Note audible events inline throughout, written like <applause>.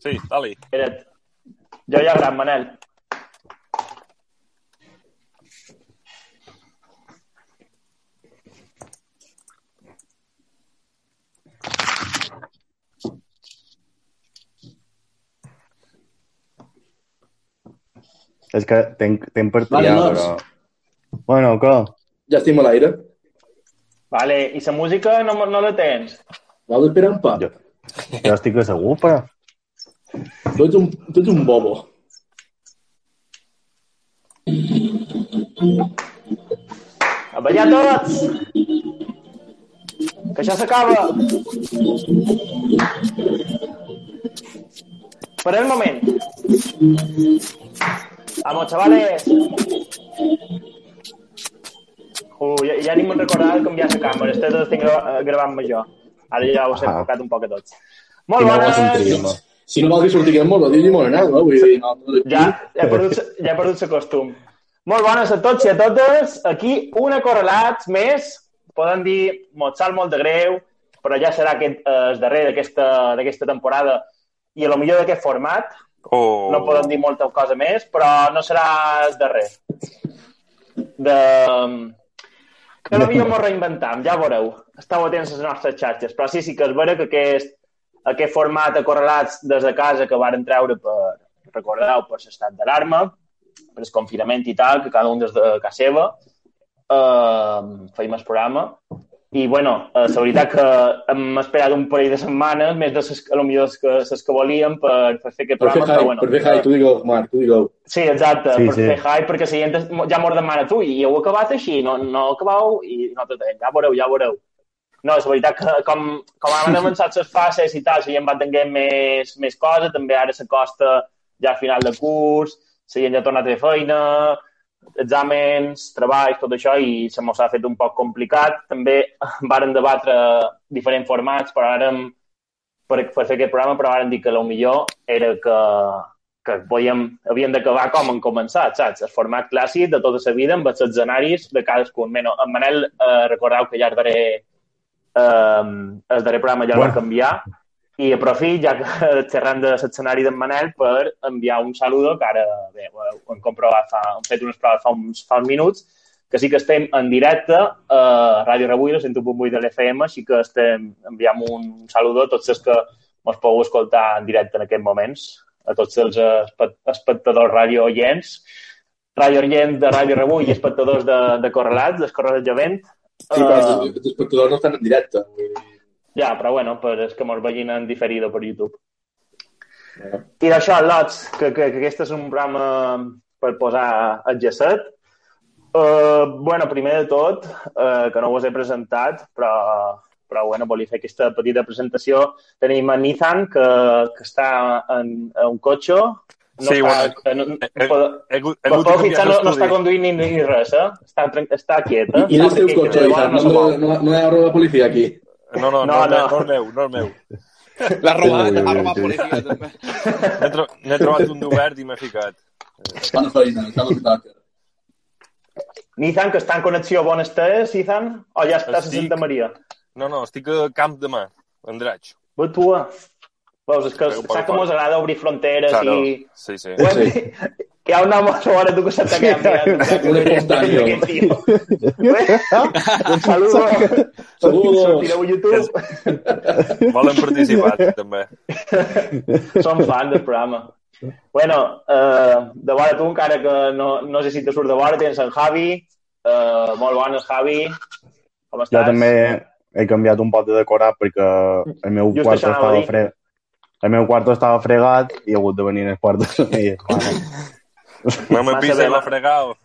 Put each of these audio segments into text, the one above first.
Sí. Espera't. Jo ja gran, Manel. És que tenc, tenc per Vale, triar, doncs. però... Bueno, què? Ja estem a l'aire. Vale, i la música no, no la tens? Vols esperar un pa? Jo, jo estic segur, però... Tu ets un, tu ets un bobo. A ballar tots! Que això s'acaba! Per el moment. Vamos, chavales. Uh, ja, ja ni me'n recordava de canviar la càmera. Este tot estic gra- gravant-me jo. Ara ja ho he Ah. enfocat un poc a tots. Molt bones! Si no vols que sortiguem molt, ho dius-hi molt en no? Vull dir, no, no, Ja, ja he perdut, ja he perdut el costum. Molt bones a tots i a totes. Aquí una correlats més. Poden dir, mos sap molt de greu, però ja serà aquest, eh, el darrer d'aquesta temporada i a lo millor d'aquest format. Oh. No podem dir molta cosa més, però no serà el darrer. De... Que no havíem reinventam, ja veureu. Estau atents a les nostres xarxes. Però sí, sí que és vera que aquest, aquest format de correlats des de casa que varen treure per, recordeu, per l'estat d'alarma, per el confinament i tal, que cada un des de casa seva, eh, feim el programa. I, bueno, eh, la veritat que hem esperat un parell de setmanes, més de ses, a lo millor que, les que volíem per, per fer aquest Per fer programa. high, bueno, per fer high, tu digueu, Marc, tu digueu. Sí, exacte, Sí, per sí. fer hype, perquè la gent ja m'ho demana tu, i heu acabat així, no, no acabau, i no tot, ja veureu, ja veureu. No, és veritat que com, com han avançat les fases i tal, la gent va tenint més, més coses, també ara s'acosta ja al final de curs, la gent ja ha tornat a fer feina, exàmens, treballs, tot això, i se mos ha fet un poc complicat. També varen debatre diferents formats, però ara per, per fer aquest programa, però ara dir que el millor era que, que podíem, havíem d'acabar com han començat, saps? El format clàssic de tota la vida amb els escenaris de cadascun. Bueno, en Manel, eh, recordeu que ja darrer, eh, el darrer programa ja el Bueno. va canviar i aprofit, ja que <laughs> xerrant de l'escenari d'en Manel, per enviar un saludo que ara, bé, ho hem comprovat, fa, hem fet unes proves fa uns, fa uns minuts, que sí que estem en directe a Ràdio Rebull, a 101.8 de l'FM, així que estem, enviem un saludo a tots els que ens podeu escoltar en directe en aquests moments, a tots els espe- espectadors ràdio oients, ràdio oient de Ràdio Rebull i espectadors de, de Correlats, dels Correlats Jovent. Sí, però Eh, els, els espectadors no estan en directe. Ja, però bueno, per els que mos vegin en diferido per YouTube. eh, I d'això, lots, que, que, que aquest és un programa per posar el gesset. Uh, bueno, primer de tot, uh, que no us he presentat, però, però bueno, volia fer aquesta petita presentació. Tenim a Nathan, que, que està en, en un cotxe. No Sí, està, bueno, no, he- He, he hagut de fixar, canviar no, no està conduint ni, ni res, eh? Està, està quiet, eh? I, I en el teu Que- que- cotxe, Isaac, no no, no, no, no hi ha la policia aquí. No, no, no, No, no, no, no. no, és meu, no és meu. <laughs> L'ha robat, Ui, ui, ha ui, robat policia, també. N'he tro n'he trobat un d'obert i m'he ficat. Bona feina, cal que toca. Nathan, que està en connexió, bon estàs, Nathan? O ja estàs a Estic- Santa Maria? No, no, estic a Camp de Mà, Andratx. Va, tu? Veus, és que però, saps que però. mos agrada obrir fronteres Claro, i... sí, sí. Hem <laughs> dit. Que hi ha un home a sobre tu que se t'ha quedat mirant. Un espontáneo. Aquest tio. Un saludo. Saludos. Sortireu a YouTube. Volen participar, <laughs> també. Som fans del programa. Bueno, eh, de vora tu, encara que no, no sé si te surt de vora, tens en Javi. Eh, molt bones, Javi. Com estàs? Jo també he canviat un poc de decorat perquè el meu Just a estava dir. El meu quarto estava fregat i he hagut de venir en el quarto <laughs> <laughs> de mi. No me Massa pise bé, lo ma- fregado.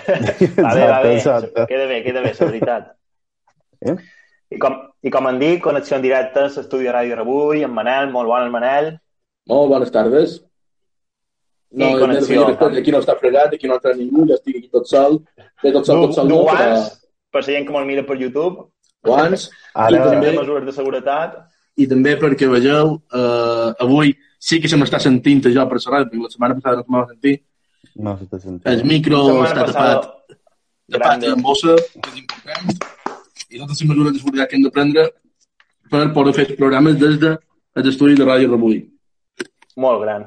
Va bé, va bé. exacte. Queda bé, queda bé, la veritat. Eh? I com, I com em dic, connexió en directe a l'estudi de Ràdio Rebull, en Manel, molt bon el Manel. Molt bones tardes. No, I no, connexió. no, aquí no està fregat, aquí no entra ningú, jo estic aquí tot sol. Bé, tot sol, tot sol, du no, guants, però per la gent que me'l mira per YouTube, guants. Ara, I també- de mesures de seguretat. I també perquè vegeu, eh, avui sí que se m'està sentint jo per la ràdio, perquè la setmana passada no se m'ha sentit. no s'està El sentint. micro Setmana està passada, tapat, tapat amb bossa, que és important. I totes les mesures de seguretat que hem de prendre per poder fer els programes des de l'estudi de Ràdio Rebull. molt gran.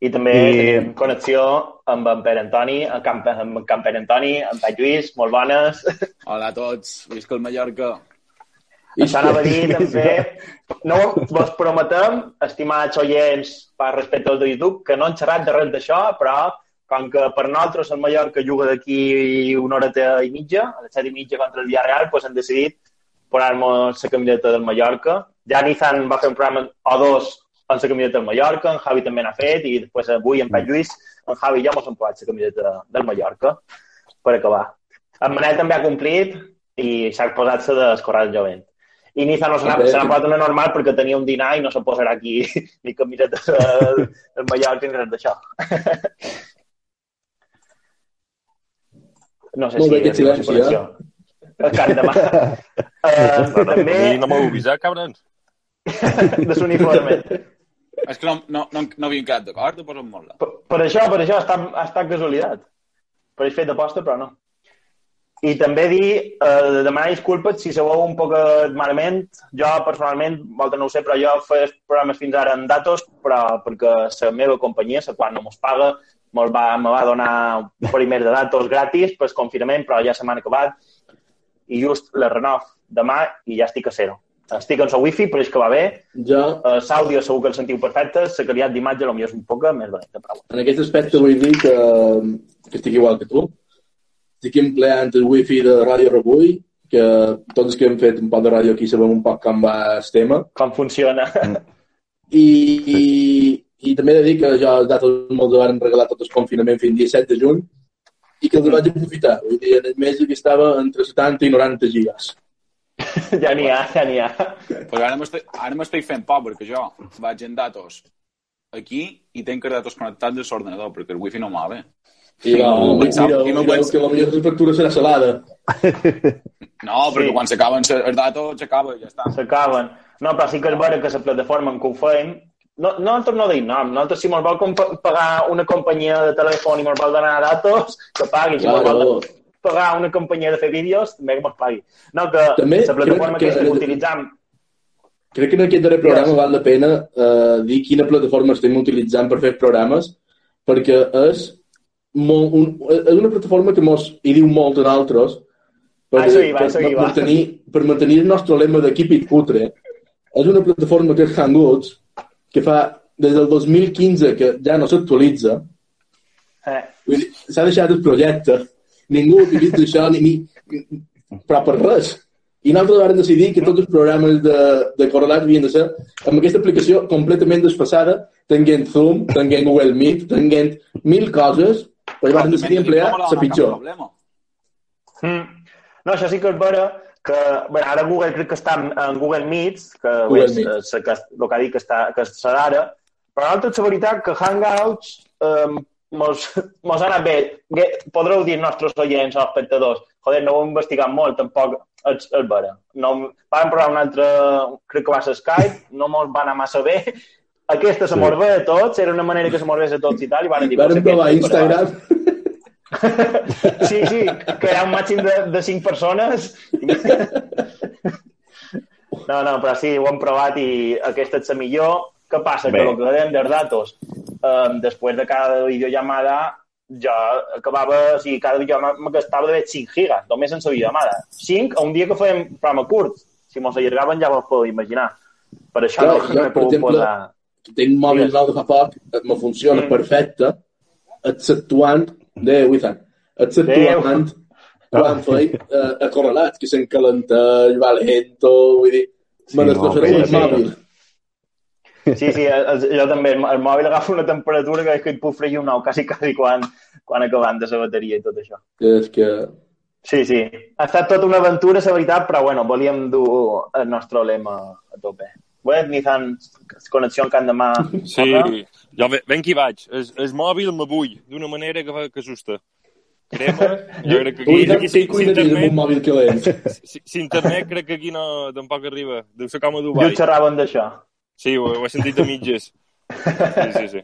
I també I- connexió amb en Pere Antoni, amb Camp, amb en Camp Pere Antoni, amb Pat Lluís, molt bones. Hola a tots, visca el Mallorca. Això anava a dir <laughs> també, no vos prometem, estimats oients, per respecte als de YouTube, que no han xerrat de res d'això, però com que per nosaltres el Mallorca juga d'aquí una horeta i mitja, a les set i mitja contra el Villarreal, doncs han decidit posar-nos la camiseta del Mallorca. Ja Nizan va fer un programa o dos amb la camiseta del Mallorca, en Javi també n'ha fet, i després avui en Pat Lluís, en Javi i jo mos hem posat la camiseta del Mallorca per acabar. En Manel també ha complit i s'ha posat-se d'escorrar el jovent. I Niza no se n'ha posat una normal perquè tenia un dinar i no se posarà aquí <laughs> ni camiseta del, del Mallorca ni res d'això. No sé Molt si... bé, aquest si silenci. El cant de mà. <laughs> Uh, també I <laughs> no m'heu avisat, cabrons. de l'uniforme. És que no, no, no, no havíem quedat d'acord, te posen molt. Per, per això, per això ha estat casualitat. Per això fet d'aposta, però no. I també dir, eh, demanar disculpes si sabeu un poc malament. Jo, personalment, volta no ho sé, però jo faig programes fins ara en datos, però perquè la meva companyia, la qual no mos paga, mos va, me va donar un primer de datos gratis per confinament, però ja se m'han acabat. I just la renov demà i ja estic a zero. Estic en la wifi, però és que va bé. Jo, Uh, L'àudio segur que el sentiu perfecte, la qualitat d'imatge potser és un poc més dolenta, però bueno. en aquest aspecte vull dir que, que estic igual que tu. Estic empleant el wifi de Ràdio Rebull, que tots que hem fet un poc de ràdio aquí sabem un poc com va el tema. com funciona. I, i, i també he de dir que jo els datos me'ls van regalar tot el confinament fins al 17 de juny i que els vaig aprofitar. Vull dir, en el mes que estava entre 70 i 90 gigas. <laughs> ja n'hi ha, ja n'hi ha. Però ara m'estic fent por, perquè jo vaig en datos aquí i tenc els datos connectats de l'ordenador, perquè el wifi no m'ha bé. I no, no, i no mira, pens- que la factura serà salada. <laughs> No, perquè Sí. quan s'acaben els datos, s'acaba i ja està. S'acaben. No, però sí que és vera que la plataforma en què ho feim no, no, nosaltres no dic nom. Nosaltres, si mos vol pagar una companyia de telèfon i mos vol donar datos, que pagui. Si mos Claro. vol pagar una companyia de fer vídeos, també que mos pagui. No, que També la plataforma que, que- que utilitzam... Crec que en aquest darrer programa Yes. val la pena eh, dir quina plataforma estem utilitzant per fer programes, perquè és, molt, un, és una plataforma que mos hi diu molt a nosaltres per, Ah, això hi va, per, això hi per, va. tenir, per mantenir el nostre lema de keep it cutre. És una plataforma que és Hangouts, que fa des del 2015 que ja no s'actualitza, Eh, s'ha deixat el projecte. Ningú utilitza això, ni, ni, però per res. I nosaltres vam decidir que tots els programes de, de correlats havien de ser amb aquesta aplicació completament desfasada, tenint Zoom, tenint Google Meet, tenint mil coses, però vam decidir emplear la pitjor. Mm. No, això sí que és vera que bé, ara Google crec que està en, en Google Meets, que Google és, Meets. és, que, el que ha dit que, està, que serà ara, però nosaltres la veritat que Hangouts eh, mos, <laughs> mos ha anat bé. Podreu dir nostres oients o espectadors, joder, no ho hem investigat molt, tampoc és, és vera. No, vam provar un altre, crec que va ser Skype, no mos va anar massa bé. Aquesta se Sí. mos a tots, era una manera que se mos a tots i tal, i van dir... "Pues provar però- Instagram, Sí, sí, que era un màxim de, de 5 persones. No, no, però sí, ho hem provat i aquesta és la millor. Què passa? Bé. Que el que dèiem dels datos, eh, després de cada videollamada, jo acabava, o sigui, cada videollamada me gastava de 5 gigas, només en la videollamada. 5 a un dia que fèiem programa curt. Si mos allargaven ja vos podeu imaginar. Per això Clar, no, jo, no he pogut exemple, posar... tinc mòbil nou de fa poc, me funciona Mm. perfecte, exceptuant, de Withan, exceptuant quan feim eh, a correlats, que s'encalenteix, va lento, vull dir, me Sí, destrossaré no, el sí, mòbil. Sí, sí, el, jo també. El, el mòbil agafa una temperatura que és que et puc fregir un nou quasi, quasi quan, quan acabant de la bateria i tot això. És que... Sí, sí. Ha estat tota una aventura, la veritat, però bueno, volíem dur el nostre lema a tope. Bé, Nissan, connexió en Can de Mà. Sí, jo ve- ben qui vaig. El, el mòbil m'avull d'una manera que, que assusta. Crema, <laughs> jo crec que aquí, Ui, aquí si, sí, si, amb un internet, mòbil calent. <laughs> si, si internet crec que aquí no, tampoc arriba. Deu ser com a Jo Dubai. xerraven d'això. Sí, ho, ho he sentit a mitges. Sí, sí, sí.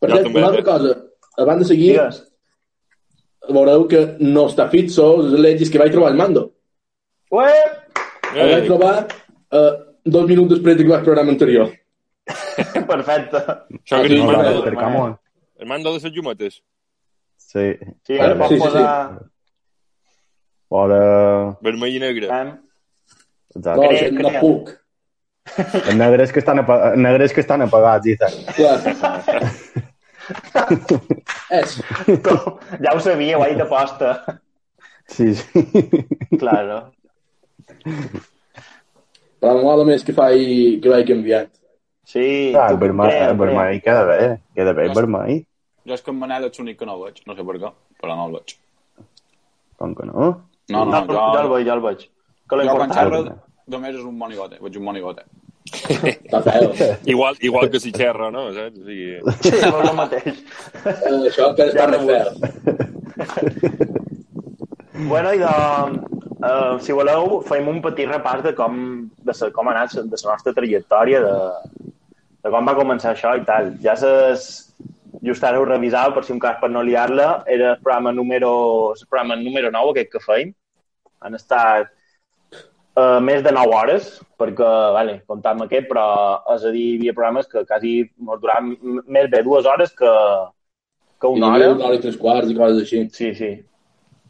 Per Jo cert, una altra cosa, abans de seguir, Digues. veureu que no està fit sols els legis que vaig trobar el mando. Ué! El vaig trobar eh, dos minuts després de que vaig programa anterior. <laughs> Perfecte. Això que Sí, és el no, mando, no, per Camon. el mando de les llumetes. Sí. Sí, Ah, ara pots sí, sí, sí. posar... Fora... Vermell i negre. Eh? Exacte. No, Crec no que- puc. <laughs> Els negres que estan, apa... els negres que estan apagats. Clar. <laughs> És. Ja ho sabíeu, ahir d'aposta. Sí, sí. Claro. Però mola més que faig, que vaig canviant. Sí. Ah, el vermell, creu, el vermell queda bé. Queda bé el vermell. Jo és que en Manel és l'únic que no veig. No sé per què, però no el veig. Com que no? No, no, No, jo, jo el veig, jo el veig. Que Jo quan xerro només és un monigote. Veig un monigote. <laughs> Igual, igual que si xerra, no? Saps? O sigui, Sí, és el mateix. Eh, això encara està Ja feo. Bueno, i de, uh, si voleu, fem un petit repàs de com, de sa, com ha anat de la nostra trajectòria, de, de com va començar això i tal. Ja ses, just ara ho revisava, per si un cas per no liar-la, era el programa número, el programa número 9, aquest que feim. Han estat uh, més de 9 hores, perquè, vale, comptam aquest, però és a dir, hi havia programes que quasi ens duraven m- més bé dues hores que, que I una una hora. hora i tres quarts i coses així. Sí, sí.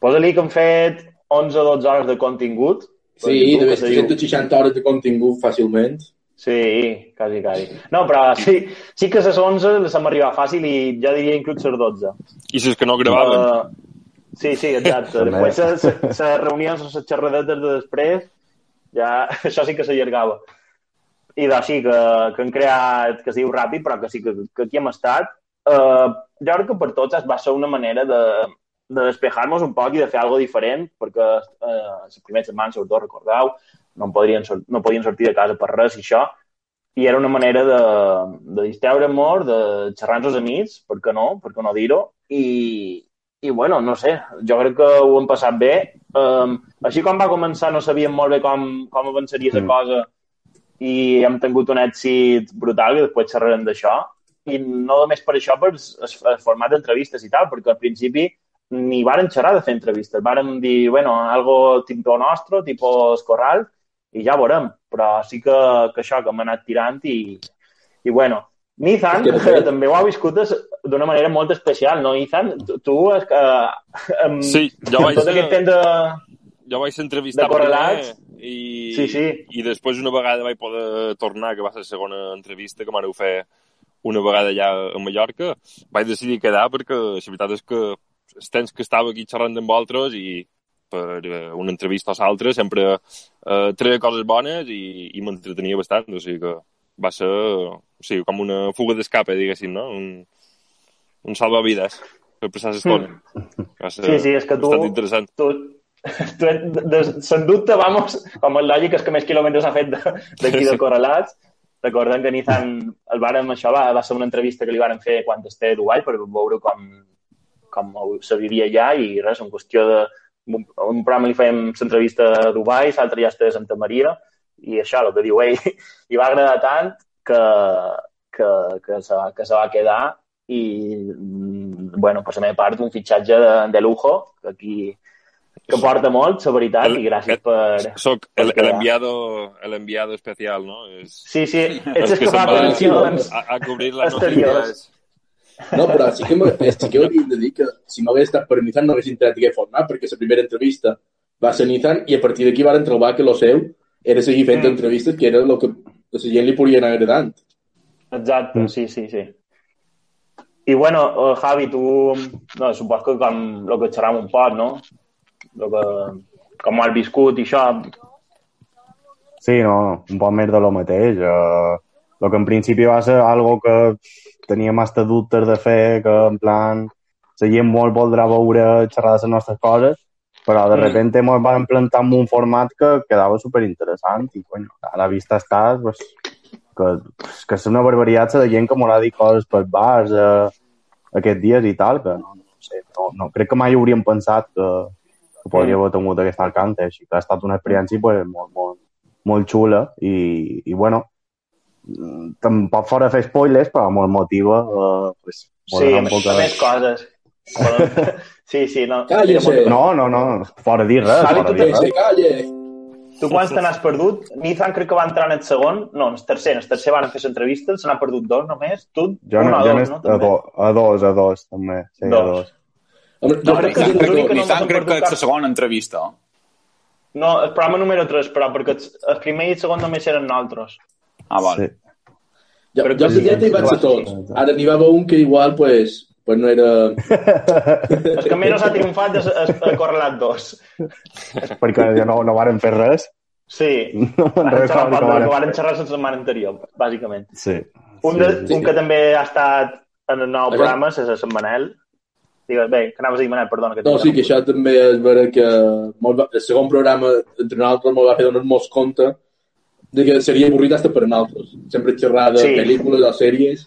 Posa-li que hem fet 11 o 12 hores de contingut. Sí, de YouTube, diu. 360 hores de contingut fàcilment. Sí, quasi, quasi. No, però sí, sí que les 11 les hem arribat fàcil i jo diria inclús les 12. I si és que no gravaven. Uh, sí, sí, exacte. També. Després se, se, se reunions, les xerradetes de després, ja, <laughs> això sí que s'allargava. I doncs sí, que, que han creat, que es diu ràpid, però que sí que, que aquí hem estat. Uh, jo crec que per tots va ser una manera de, de despejar-nos un poc i de fer alguna diferent, perquè eh, les primeres setmanes, sobretot, recordeu, no, en podrien, no podien sortir de casa per res i això, i era una manera de, de distreure-nos, de xerrar amb els amics, per què no, per què no dir-ho, i, i bueno, no sé, jo crec que ho hem passat bé. Um, així com va començar no sabíem molt bé com, com avançaria la Mm. cosa i hem tingut un èxit brutal i després xerrarem d'això. I no només per això, per el format d'entrevistes i tal, perquè al principi ni varen xerrar de fer entrevistes. Varen dir, bueno, algo tipo nostre, tipo Escorral, i ja veurem. Però sí que, que això, que hem anat tirant i, i bueno, Nizan que- també ho ha viscut d'una manera molt especial, no, Nizan? Tu, tu és que... Um, Sí, jo vaig tot ser- aquest temps de... Jo vaig ser entrevistat De correlats. primer i, Sí, sí. i després una vegada vaig poder tornar, que va ser la segona entrevista que m'aneu fer una vegada allà a Mallorca, vaig decidir quedar perquè la veritat és que els temps que estava aquí xerrant amb vosaltres i per eh, una entrevista o l'altra sempre eh, treia coses bones i, i m'entretenia bastant, o sigui que va ser o sigui, com una fuga d'escape, diguéssim, no? Un, un salvavides per passar l'estona. Va ser. Sí, sí, és que tu- interessant. Tu, tu ets, de, de, sen dubte, vamos, com el lògic és que més quilòmetres ha fet de- d'aquí de <laughs> Correlats. Recordem que Nizan, el vàrem, això va, va ser una entrevista que li varen fer quan esté a Dubai per veure com, com se vivia allà i res, en qüestió de... Un, un programa li fèiem l'entrevista a Dubai, l'altre ja està a Santa Maria i això, el que diu ell, <laughs> li va agradar tant que, que, que, se, que se va quedar i, mm, bueno, per la meva part, un fitxatge de, de lujo, que aquí que porta molt, la veritat, El- i gràcies el- per... Soc el, per el enviado, el enviado especial, ¿no? És, Sí, sí, ets és el que fa se'n va atencions. a, a cobrir les exteriors. No, però sí que, sí que hauríem de dir que si no hagués estat per Nissan no hagués entrat aquest format, perquè la primera entrevista va ser Nissan i a partir d'aquí varen trobar que lo seu era seguir fent Mm. entrevistes, que era el que a la gent li podia anar agradant. Exacte, Mm. sí, sí, sí. I bueno, eh, Javi, tu, no, supos que com el que xerram un poc, no? Lo que, com ho has viscut i això, Sí, no, un poc més de lo mateix. Uh, lo que en principi va ser algo que teníem hasta dubtes de fer, que en plan la gent molt voldrà veure xerrar de les nostres coses, però de Mm. repente ens vam plantar en un format que quedava superinteressant i, bueno, a la vista està, pues, que, pues, que és una barbaritat de gent que m'haurà dit coses per bars eh, aquests dies i tal, que no, no sé, no, no, crec que mai hauríem pensat que, que podria haver tingut aquest alcance, així que ha estat una experiència pues, molt, molt, molt xula i, i bueno, mm, tampoc fora fer spoilers, però molt motiva eh, pues, sí, un més, poc de- més coses. <laughs> Sí, sí, no. Mira, sí. No, no, no, fora dir res, Javi, fora tu dir res. calle! Tu quants te n'has perdut? Nizan crec que va entrar en el segon. No, en el tercer. En el tercer van fer l'entrevista, se n'ha perdut dos només. Tu, Jo, un no, o jo dos, no? a, do, a dos, a dos, també. Sí, a Dos. dos. Home, jo No, crec que crec que no crec que és la segona entrevista. No, el programa número 3, però, perquè el, el primer i el segon només eren nosaltres. Ah, vale. Sí. Jo, Crec jo sí, sí, ja hi vaig sí, ser tots. sí. Ara n'hi va haver un que igual, pues, pues no era... <laughs> El que menys ha triomfat és el, el Correlat 2. Perquè ja no, no varen fer res. Sí. <laughs> No me'n Varen xerrar, que que varen. varen xerrar la setmana anterior, bàsicament. Sí. Un, sí, de, sí. un que també ha estat en el nou programa és el Manel. Digues, bé, que anaves a dir Manel, perdona. Que No, sí, que això també és vera que el segon programa entre nosaltres molt va fer donar-nos compte de que seria avorrit hasta per nosaltres. Sempre xerrar de Sí. pel·lícules o sèries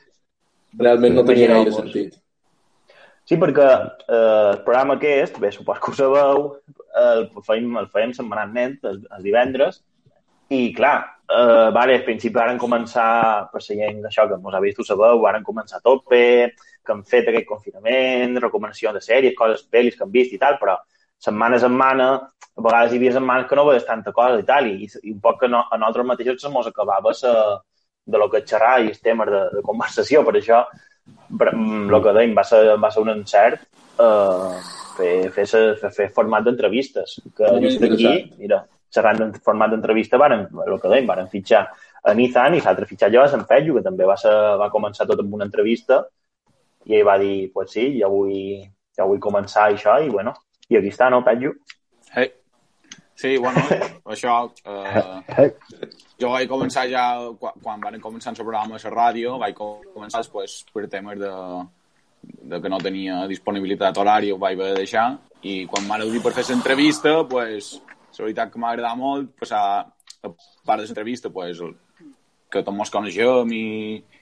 realment no tenia gaire sentit. Sí, perquè eh, el programa aquest, bé, supos que ho sabeu, el feim, el feim setmanalment, els, els divendres, i clar, eh, vale, al principi varen començar, per la gent això que mos ha vist, ho sabeu, varen començar a tope, que han fet aquest confinament, recomanacions de sèries, coses, pel·lis que han vist i tal, però setmana a setmana, a vegades hi havia setmanes que no veies tanta cosa i tal, i, i un poc que no, a nosaltres mateixos se mos acabava sa, de lo que xerrar i els temes de, de conversació, per això el que dèiem va ser, va ser un encert eh, fer, fer, fer, fer, format d'entrevistes que Molt just aquí, mira, xerrant de format d'entrevista varen, el que dèiem, varen fitxar a Nizan i l'altre fitxar jo a Sant Pello, que també va, ser, va començar tot amb una entrevista i ell va dir, pues sí, ja vull, ja vull començar això i bueno, i aquí està, no, Pello? Hey. Sí, bueno, <laughs> això... Eh, jo vaig començar ja, quan, quan van començar el programa a la ràdio, vaig començar després per temes de, de que no tenia disponibilitat horària, ho vaig haver de deixar, i quan m'aneu dir per fer l'entrevista, pues, la veritat que m'ha agradat molt passar a part de l'entrevista, pues, que tots ens coneixem i,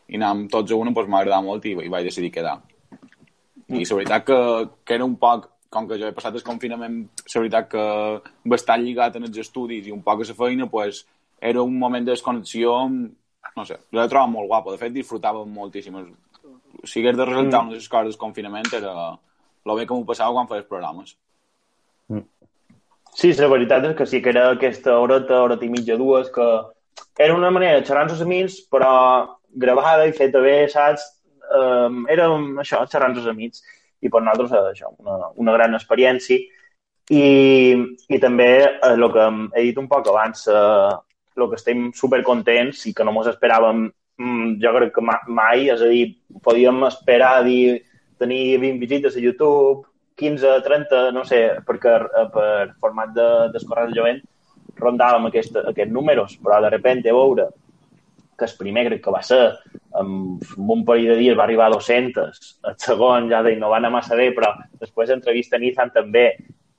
i anàvem tots a una, pues, m'ha agradat molt i, i vaig decidir quedar. I la veritat que, que era un poc, com que jo he passat el confinament, la veritat que bastant lligat en els estudis i un poc a la feina, pues, era un moment de desconnexió, no sé, l'he trobat molt guapo. De fet, disfrutava moltíssim. Si hagués de resaltar mm. unes coses del confinament era lo bé que m'ho passava quan feies programes. Sí, la veritat és que sí que era aquesta horeta, horeta i mitja, dues, que era una manera de xerrar amb els amics, però gravada i feta bé, saps? Um, era això, xerrar amb els amics. I per nosaltres, eh, això, una, una gran experiència. I, i també eh, el que he dit un poc abans, eh, el que estem supercontents i que no mos esperàvem, mm, jo crec que ma- mai, és a dir, podíem esperar a dir, tenir 20 visites a YouTube, 15, 30, no sé, perquè eh, per format de, d'escorreu de jovent rondàvem aquest, aquests números, però de repente veure que el primer crec que va ser amb, un parell de dies va arribar a 200, el segon ja deia, no va anar massa bé, però després d'entrevista a Nissan també,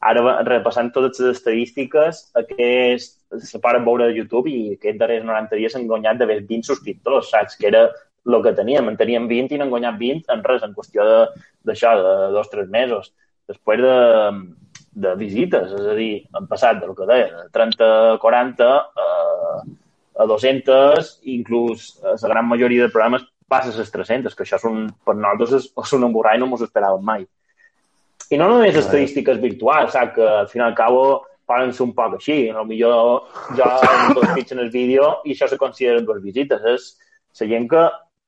ara repassant totes les estadístiques, aquest se poden veure de YouTube i aquests darrers 90 dies han guanyat de 20 subscriptors, saps? Que era el que teníem, en teníem 20 i n'han guanyat 20 en res, en qüestió d'això, de, de dos o tres mesos. Després de, de visites, és a dir, han passat del que deia, de 30 a 40 eh, a 200, inclús eh, la gran majoria de programes passa a les 300, que això és un, per nosaltres és, és un emborrar i no ens ho esperàvem mai. I no només estadístiques virtuals, saps? que al final al cabo poden ser un poc així. A millor jo dos <laughs> clics en el vídeo i això se consideren dues visites. És la gent que,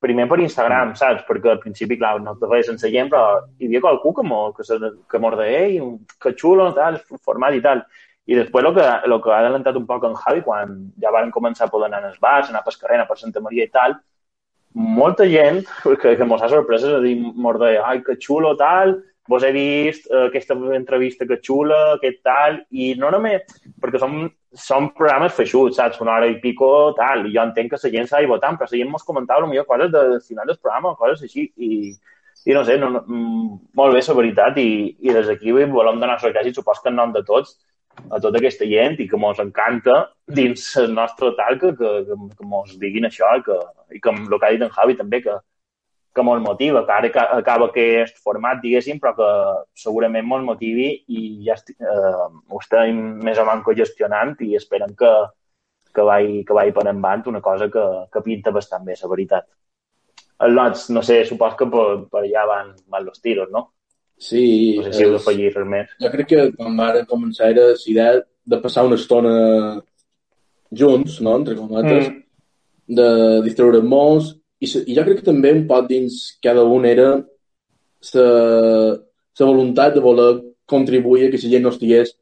primer per Instagram, saps? Perquè al principi, clar, no te feia sense gent, però hi havia qualcú que, mo, que, se, que mos deia, ei, que xulo, tal, format i tal. I després el que, el que ha adelantat un poc en Javi, quan ja van començar a poder anar als bars, anar per carrer, anar per Santa Maria i tal, molta gent que, que mos ha sorprès, és a dir, mos deia, ai, que xulo, tal, vos he vist eh, aquesta entrevista que xula, aquest tal, i no només, perquè som, som programes feixuts, saps? Una hora i pico, tal, i jo entenc que la gent s'ha de votar, però la gent mos comentava potser coses del final del programa, coses així, i, i no sé, no, no, mm, molt bé, la veritat, i, i des d'aquí volem donar les gràcies, supos que en nom de tots, a tota aquesta gent i que mos encanta dins el nostre tal que, que, que, mos diguin això i que, i que el que ha dit en Javi també que, que mos motiva, que ara ca- acaba aquest format, diguéssim, però que segurament mos motivi i ja esti, eh, ho estem més o menys gestionant i esperem que, que vagi, que vagi per endavant una cosa que, que pinta bastant bé, la veritat. El Lots, no sé, supos que per, per allà van, van los tiros, no? Sí, No sé si heu d'afegir res més. jo crec que quan van començar era la idea de passar una estona junts, no?, entre cometes, Mm. de distreure molts, i, se- i jo crec que també un poc dins cada un era la voluntat de voler contribuir a que la gent no estigués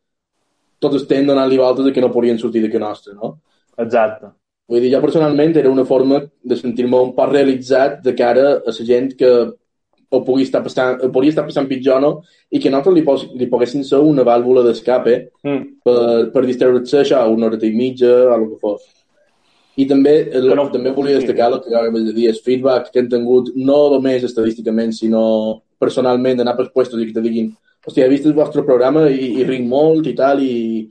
tot el temps donant-li voltes de que no podien sortir de que nostre, no? Exacte. Vull dir, jo personalment era una forma de sentir-me un poc realitzat de cara a la gent que ho pugui estar passant, ho podria estar passant pitjor, no? I que nosaltres li, pos, li poguessin ser una vàlvula d'escape Mm. per, per distreure-se això, una horeta i mitja, o el que fos. I també, el, Que no- també volia destacar el que acabes de dir, el feedback que hem tingut, no només estadísticament, sinó personalment, d'anar per puestos i que te diguin hòstia, he vist el vostre programa i, i ric molt i tal, i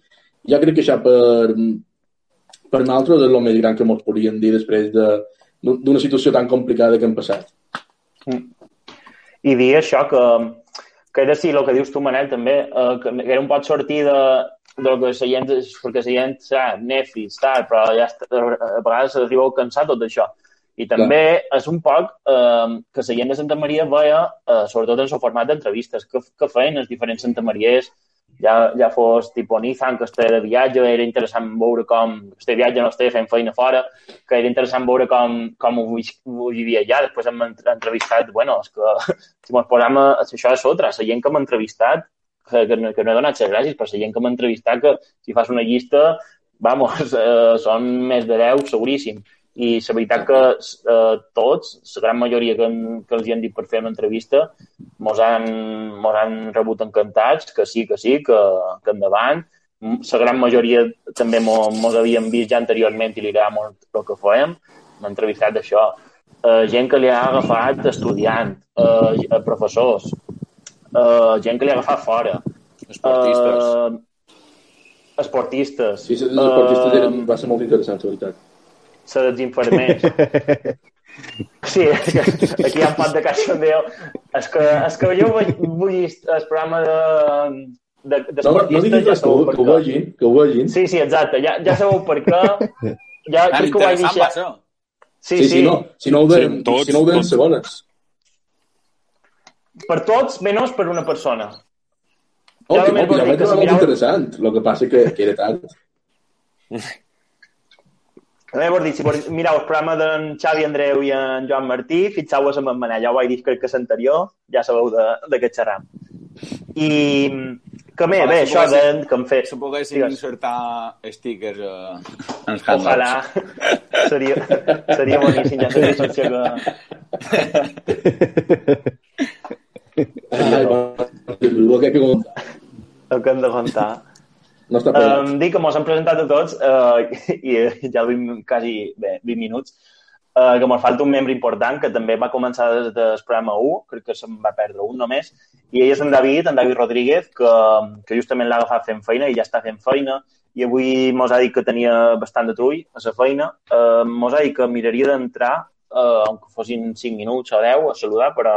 jo crec que això per, per nosaltres és el més gran que ens podríem dir després de- d'una situació tan complicada que hem passat. I dir això, que, que era sí, el que dius tu, Manel, també, eh, que era un pot sortir de, de lo que la gent, perquè la gent serà Netflix, tal, però ja està, a vegades arriba a cansar tot això. I també és un poc eh, que la gent de Santa Maria veia, eh, sobretot en el format d'entrevistes, que, que feien els diferents Santa Mariers, ja, ja fos tipus Nizan, que estava de viatge, era interessant veure com este viatge no estava fent feina fora, que era interessant veure com, com ho, ho vivia allà. Després hem entre- entrevistat, bueno, és que <laughs> si mos posam a, això és otra, la gent que m'ha entrevistat, que, que, no, que no he donat les gràcies, però la gent que m'ha entrevistat, que si fas una llista, vamos, <laughs> eh, són més de 10, seguríssim. I la veritat que eh, tots, la gran majoria que, han- que els hi han dit per fer una entrevista, mos han, mos han rebut encantats, que sí, que sí, que, que endavant. La gran majoria també mos, mos havien vist ja anteriorment i li agrada molt el que fèiem. M'ha entrevistat d'això. Eh, gent que li ha agafat estudiant, eh, eh, professors, eh, gent que li ha agafat fora, Esportistes. eh, esportistes, Sí, els esportistes eh, eren, va ser molt interessant, la veritat. Dels infermers. <laughs> Sí, que aquí hi ha un pot de cachondeo. És que, és que jo vull, vull el programa de, de, No, no, no diguis ja res, que, ho- que vegin, que ho vegin. Sí, sí, exacte, ja, ja sabeu per què. <laughs> Ja Ah, crec que ho vaig interessant deixar. va ser. Sí, sí, sí, si no, si no ho deien, Sí, tots, si no ho deien tots. segones. per tots, menys per una persona. Oh, Ja que, que vol ja que ser molt mirau- interessant. El que passa que, que era tard. També <laughs> vols dir, si vols mirar el programa d'en Xavi Andreu i en Joan Martí, fixeu-vos amb en Manel, ja ho vaig dir crec que l'anterior, ja sabeu de, de què xerram. I que bé, Ojalà bé, això de, que hem fet. Si poguéssim Digues. insertar stickers eh, en els Ojalà. handles. <laughs> Seria, seria boníssim, ja que sense que... <laughs> Ai, va, el que hay que contar. el que hem de contar. No està Um, dic que mos han presentat a tots uh, i, ja vim quasi bé, 20 minuts uh, que mos falta un membre important que també va començar des del programa 1, crec que se'n va perdre un només, i ell és en David, en David Rodríguez, que, que justament l'ha agafat fent feina i ja està fent feina, i avui mos ha dit que tenia bastant de trull a la feina. Uh, mos ha dit que miraria d'entrar, uh, aunque fossin 5 minuts o 10, a saludar, però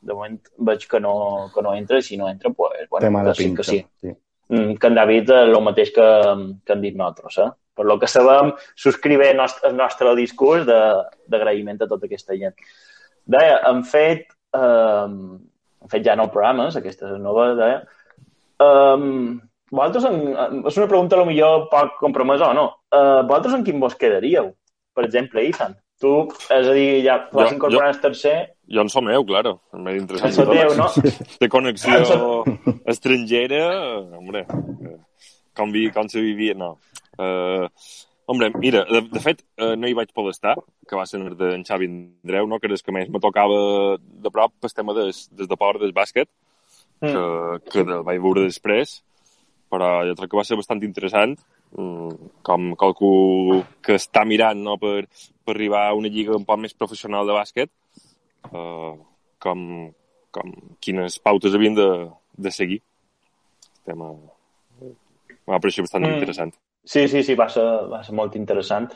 de moment veig que no, que no entra, i si no entra, pues, bueno, Tema de que sí, pinta. que sí. sí. Mm, que en David és el mateix que, que han dit nosaltres. Eh? Per lo que sabem, subscrive el nostre, el nostre discurs d'agraïment a tota aquesta gent. Deia, han fet, eh, han fet ja nou programes, aquesta és nova, deia. Um, vosaltres, en, és una pregunta a lo millor poc compromesa o no. Uh, vosaltres en quin vos quedaríeu? Per exemple, Ethan. Tu, és a dir, ja vas Jo- incorporar el tercer, Jo en som meu, claro. El més interessant. el teu, no? De connexió estrangera, hombre, eh, com, vi, com se vivia, no. Uh, hombre, mira, de, de fet, uh, no hi vaig poder estar, que va ser d'en Xavi Andreu, no? que és que més me tocava de prop el tema des, des de port del bàsquet, Mm. que, que el vaig veure després, però jo crec que va ser bastant interessant, com qualcú que està mirant no, per, per arribar a una lliga un poc més professional de bàsquet, uh, com, com quines pautes havien de, de seguir. El tema m'ha pareixit bastant Mm. mm. interessant. Sí, sí, sí, va ser, va ser molt interessant.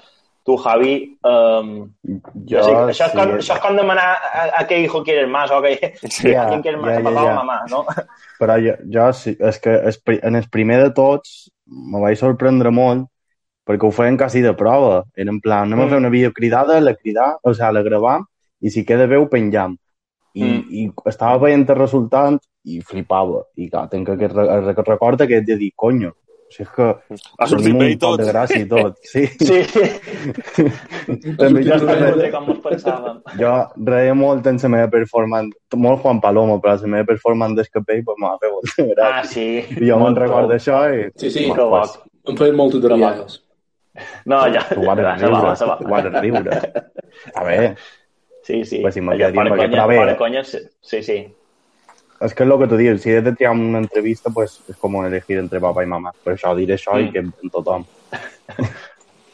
Tu, Javi, um, Jo, jo sé, això, és sí, com, això és com demanar a, a què hijo quieres más o a, què, <laughs> Sí. a quieres más, ja, a ja, papá ja. o mamá, no? Però jo, jo sí, és que en el primer de tots me vaig sorprendre molt perquè ho feien quasi de prova. Era en plan, anem a fer una videocridada, la cridar, o sigui, la gravam i si queda bé ho penjam. I, Mm. i estava veient el resultat i flipava. I clar, tinc aquest re- record aquest de dir, conyo, Si és que Ha sortit bé i tot. de gràcia i tot. <laughs> Sí. Sí, També ja jo, està reia- bé com ens pensàvem. jo reia molt en la meva performance, molt Juan Palomo, però la meva performance d'escapell pues, m'ha fet molta Ah, gràcia. sí. I jo me'n Molt recordo això i... Sí, sí. Que pues. Em feien moltes de rialles. No, ja. Ho van va, riure, ho van riure. A veure, Sí, sí. Pues si fora conya, otra vez- fora conya, sí, sí. Es que es lo que tú dices, si he de triar una entrevista, pues es como elegir entre papá y mamá. Pero això diré això i Mm. que en tothom. <laughs>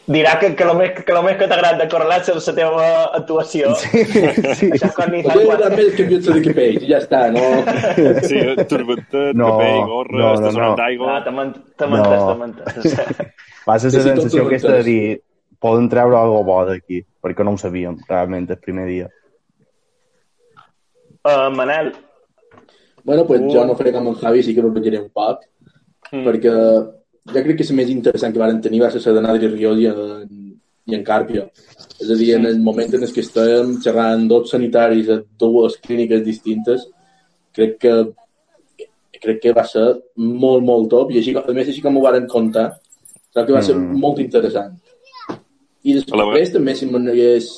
Dirà que, que, el més, que el més que de Correlats és la teva actuació. Sí, sí. Això quan ni Us fa donat més campions de capells, i ja està, no? <laughs> Sí, turbentet, No, capell, gorra, no, no, no. d'aigua... Ah, te ment- te mentes, No. te mentes. Va ser Sí, la sensació aquesta de dir poden treure alguna bo d'aquí, perquè no ho sabíem realment el primer dia. Uh, Manel, Bueno, pues jo no faré com en Javi, sí que barrejaré un poc, Mm. perquè jo crec que la més interessant que varen tenir va ser la d'Adri Riol i en, i en Carpio. És a dir, en el moment en què estàvem xerrant dos sanitaris a dues clíniques distintes, crec que crec que va ser molt, molt top, i així, a més, així com ho varen contar, crec que va ser Mm. molt interessant. I després, també, si me'n hagués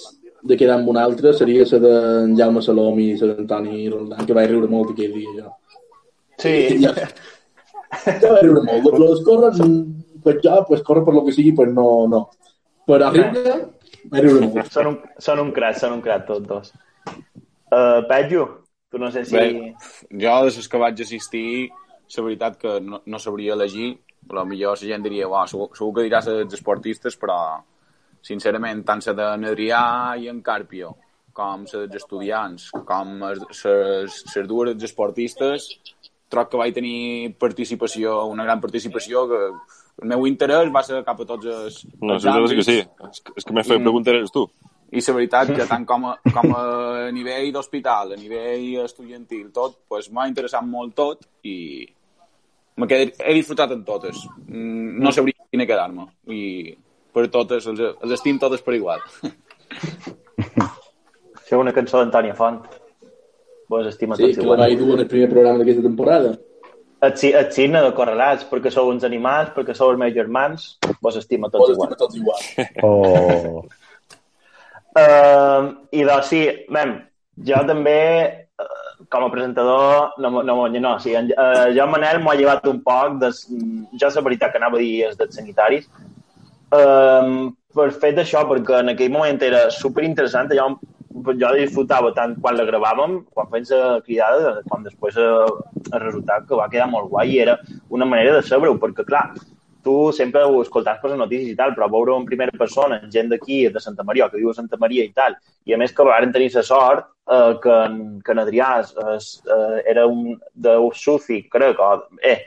de quedar amb una altra, seria la d'en Jaume Salom i la d'Antoni Roldán, que vaig riure molt aquell dia, jo. sí. Ja, ja vaig riure molt. Lo dels córrer, mm, pues jo, pues córrer per lo que sigui, pues no, no. Però a riure, vaig riure molt. Són un, són un crac, són un crac tots dos. Uh, Petjo, tu no sé si... Bé. Jo, de les que vaig assistir, la veritat que no, no sabria elegir, però millor la gent diria, uau, segur, segur que diràs els esportistes, però sincerament, tant la de Adrià i en Carpio, com la dels estudiants, com les dues dels esportistes, troc que vaig tenir participació, una gran participació, que el meu interès va ser cap a tots els, No, els sí, que sí. És que, és que m'he fet preguntar eres tu. I la veritat que tant com a, com a nivell d'hospital, a nivell estudiantil, tot, pues, m'ha interessat molt tot i he disfrutat en totes. Mm, No sabria quina quedar-me. I per totes, els, els estim totes per igual. <laughs> Això és una cançó d'Antònia Font. Vos estima Sí, tots que la igual. vaig dur en el primer programa d'aquesta temporada. Et, et signa de correlats, perquè sou uns animals, perquè sou els meus germans, vos estima tots Tots igual. estima tots igual. O... Uh, I doncs sí, mem, jo també, uh, com a presentador, no, no, no, no sí, en, uh, jo, Manel, m'ho ha llevat un poc, des, jo la veritat que anava a dir és dels sanitaris, uh, per fet d'això, perquè en aquell moment era super interessant, jo, jo disfrutava tant quan la gravàvem, quan fèiem la cridada, com després el, el resultat que va quedar molt guai, i era una manera de saber-ho, perquè clar, tu sempre ho escoltes per les notícies i tal, però veure en primera persona, gent d'aquí, de Santa Maria, que viu a Santa Maria i tal, i a més que varen tenir la sort eh, que, en, que en Adrià es, es, eh, era un de Sufi, crec, o, eh,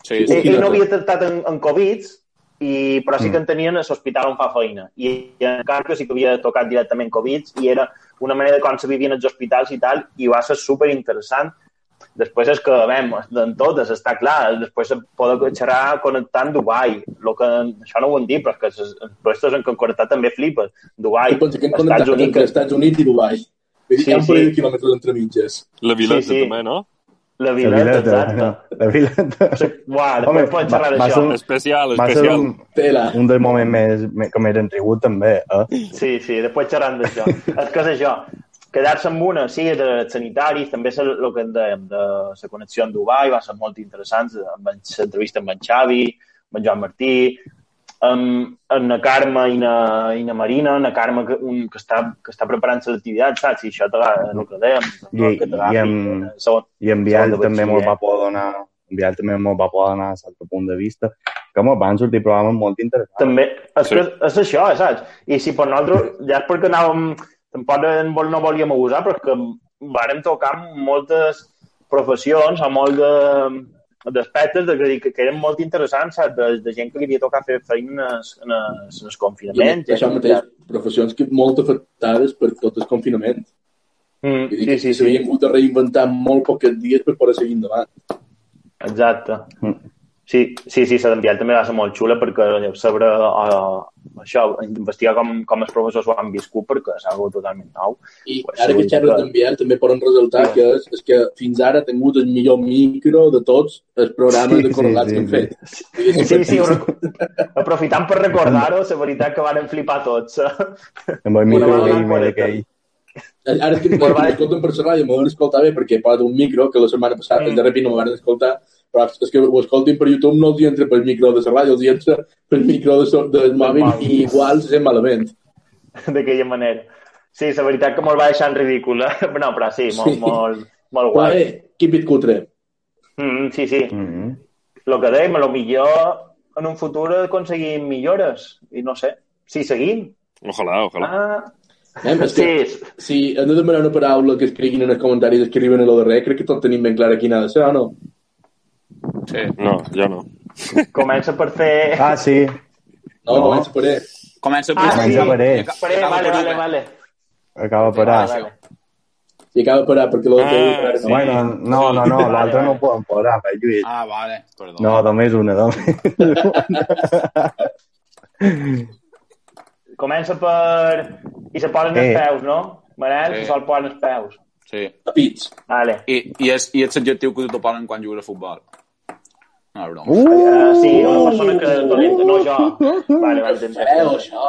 Sí, ell, sí. ell no havia tractat en, en Covid, i, però sí que Mm. en tenien a l'hospital on fa feina. I en Carpio sí que havia tocat directament Covid i era una manera de com se vivien els hospitals i tal, i va ser super interessant. Després és que, vem, en totes, està clar, després se pot xerrar connectant Dubai. Lo que, això no ho hem dit, però és que les empreses en què connectat també flipes. Dubai, Estats Units, entre Estats Units i Dubai. Vull dir, Sí, hi ha un sí. parell de quilòmetres entre mitges. La Vileta, Sí, sí. també, no? La La Vileta, Vileta, exacte. la Vileta. Uah, Home, després podem xerrar va- va d'això. ser un- Especial, Va ser especial. un, Tela. un dels moments més, més, que m'he enrigut també, eh? Sí, sí, després xerrant d'això. és que és això, quedar-se amb una, sí, de sanitaris, també és el que en dèiem, de la connexió amb Dubai, va ser molt interessant, amb en- l'entrevista amb en Xavi, amb en Joan Martí, amb, amb na Carme i na, i na Marina, na Carme que, un, que, està, que està preparant-se l'activitat, saps? I això t'agrada, el que dèiem. I- que t'agafi, i amb- eh, segon- I en de també mos va poder donar en Biel també mos va poder donar l'altre punt de vista que mos van sortir programes molt interessants. També, és, Sí. que és això, saps? I si per nosaltres, ja és perquè anàvem, tampoc en vol- no volíem abusar, però és que vàrem tocar moltes professions o molt de d'aspectes de, que, que, eren molt interessants, saps? De, de gent que li havia tocat fer feina en el, en en el I confinament. això mateix, professions que molt afectades per tot el confinament. Mm, Vull dir sí, sí, s'havien sí, hagut de reinventar molt pocs dies per poder seguir endavant. exacte. Mm. Sí, sí, sí, la d'enviar també va ser molt xula perquè saber uh, això, investigar com, com els professors ho han viscut perquè és algo totalment nou. I Pues ara que sí, xerres que- d'enviar també poden resultar que és, és que fins ara ha tingut el millor micro de tots els programes Sí, de correlats sí, que hem sí, fet. Sí, sí, <laughs> ho rec- aprofitant per recordar-ho, la veritat que van flipar tots. Amb el micro gamer aquell. Ara és que Molt bé. m'escolten per la ràdio, m'ho van escoltar bé perquè posa un micro que la setmana passada, Mm. de repente no m'ho van escoltar, però és que ho escoltin per YouTube no els hi entra pel micro de la ràdio, els hi entra pel micro de so- del mòbil i igual se sent malament. <laughs> d'aquella manera. Sí, la veritat que me'l va deixar en ridícul. eh? <laughs> No, però sí, molt, Sí. molt, molt Però guai. eh, keep it cutre. Mm, sí, sí. Mm -hmm. El que dèiem, a lo millor en un futur aconseguim millores. I no sé, si seguim. Ojalà, ojalà. Ah, Eh? És que, sí, si hem de demanar una paraula que escriguin en els comentaris, escriuen a lo darrere, crec que tot tenim ben clar quina ha de ser, o no? Sí. No, jo no. comença per fer... Ah, sí. No, No. comença per ell. Comença Ah, per... sí. Comença per ell. Per ell, vale, vale, vale. Acaba per A. vale, vale. I acaba de parar perquè l'altre... Ah, sí. Bueno, no, no, no, l'altre vale. no ho podem posar, eh, Lluís. Ah, vale, perdó. No, només una, només. Comença per... I se posen Eh. els peus, no? Manel, Sí. se sol posen els peus. Sí. A pits. Vale. I, i, és, i és l'adjectiu que tu ponen quan jugues a futbol. No, broma. Uh, Uh, sí, una persona que és dolenta, no jo. Vale, vale, tens Eh, això.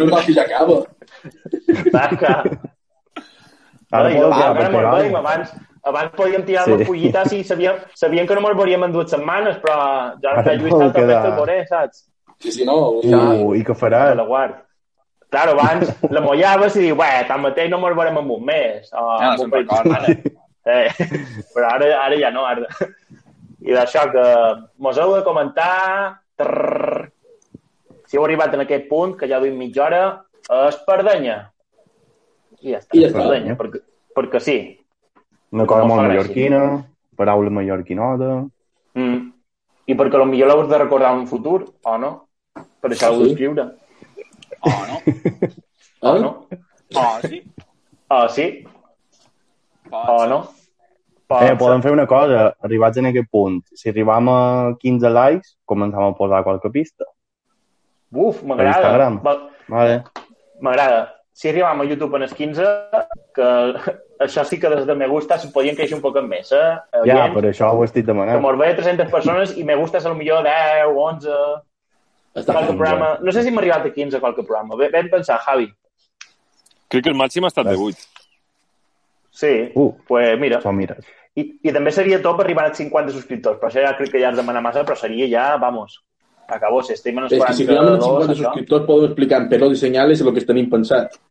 No mal que ja acaba. Taca. Ara Ai, per me'l pegar. veiem, abans, abans podíem tirar Sí. sí. les collites i sabíem, sabíem que no me'l veuríem en dues setmanes, però ja Ara que Lluís també quedar. el veuré, saps? Sí, sí, no. uh, i què Me faràs? la guard. Claro, abans la mollaves i dius, bé, tanmateix no me'l veurem en un mes. O Ja no en un se'n recorda. setmanes. Eh, però ara, ara ja no, ara. I d'això que mos heu de comentar... Trrr, si heu arribat en aquest punt, que ja duim mitja hora, Espardenya. I ja està, I ja està. Espardenya, perquè, perquè sí. Una cosa molt mallorquina, paraula mallorquinota. Mm. I perquè potser l'heu de recordar en un futur, o no? Per això heu Sí. d'escriure, Oh, no? o <laughs> Ah? no? Oh, sí? O sí, Pot o ser. Pot Eh, ser. podem fer una cosa, arribats en aquest punt. Si arribam a 15 likes, començam a posar qualque pista. Uf, m'agrada. Vale. M'agrada. Si arribam a YouTube en els 15, que <laughs> això sí que des de me gusta se podien créixer un poc més, eh? Ja, per això ho estic Que demanant. mos ve 300 persones i me gusta a lo millor 10, 11, Està qualque programa. No sé si hem arribat a 15 qualque programa. Ve- Vam pensar, Javi. Crec que el màxim ha estat de 8. Sí, Uh. pues mira. Això mira. I, I també seria top arribar als 50 subscriptors, però això ja crec que ja és demanar massa, però seria ja, vamos, acabó, si estem en els És que si arribem 42, a 50 això. subscriptors podem explicar en pelos i senyales el que tenim pensat. <laughs>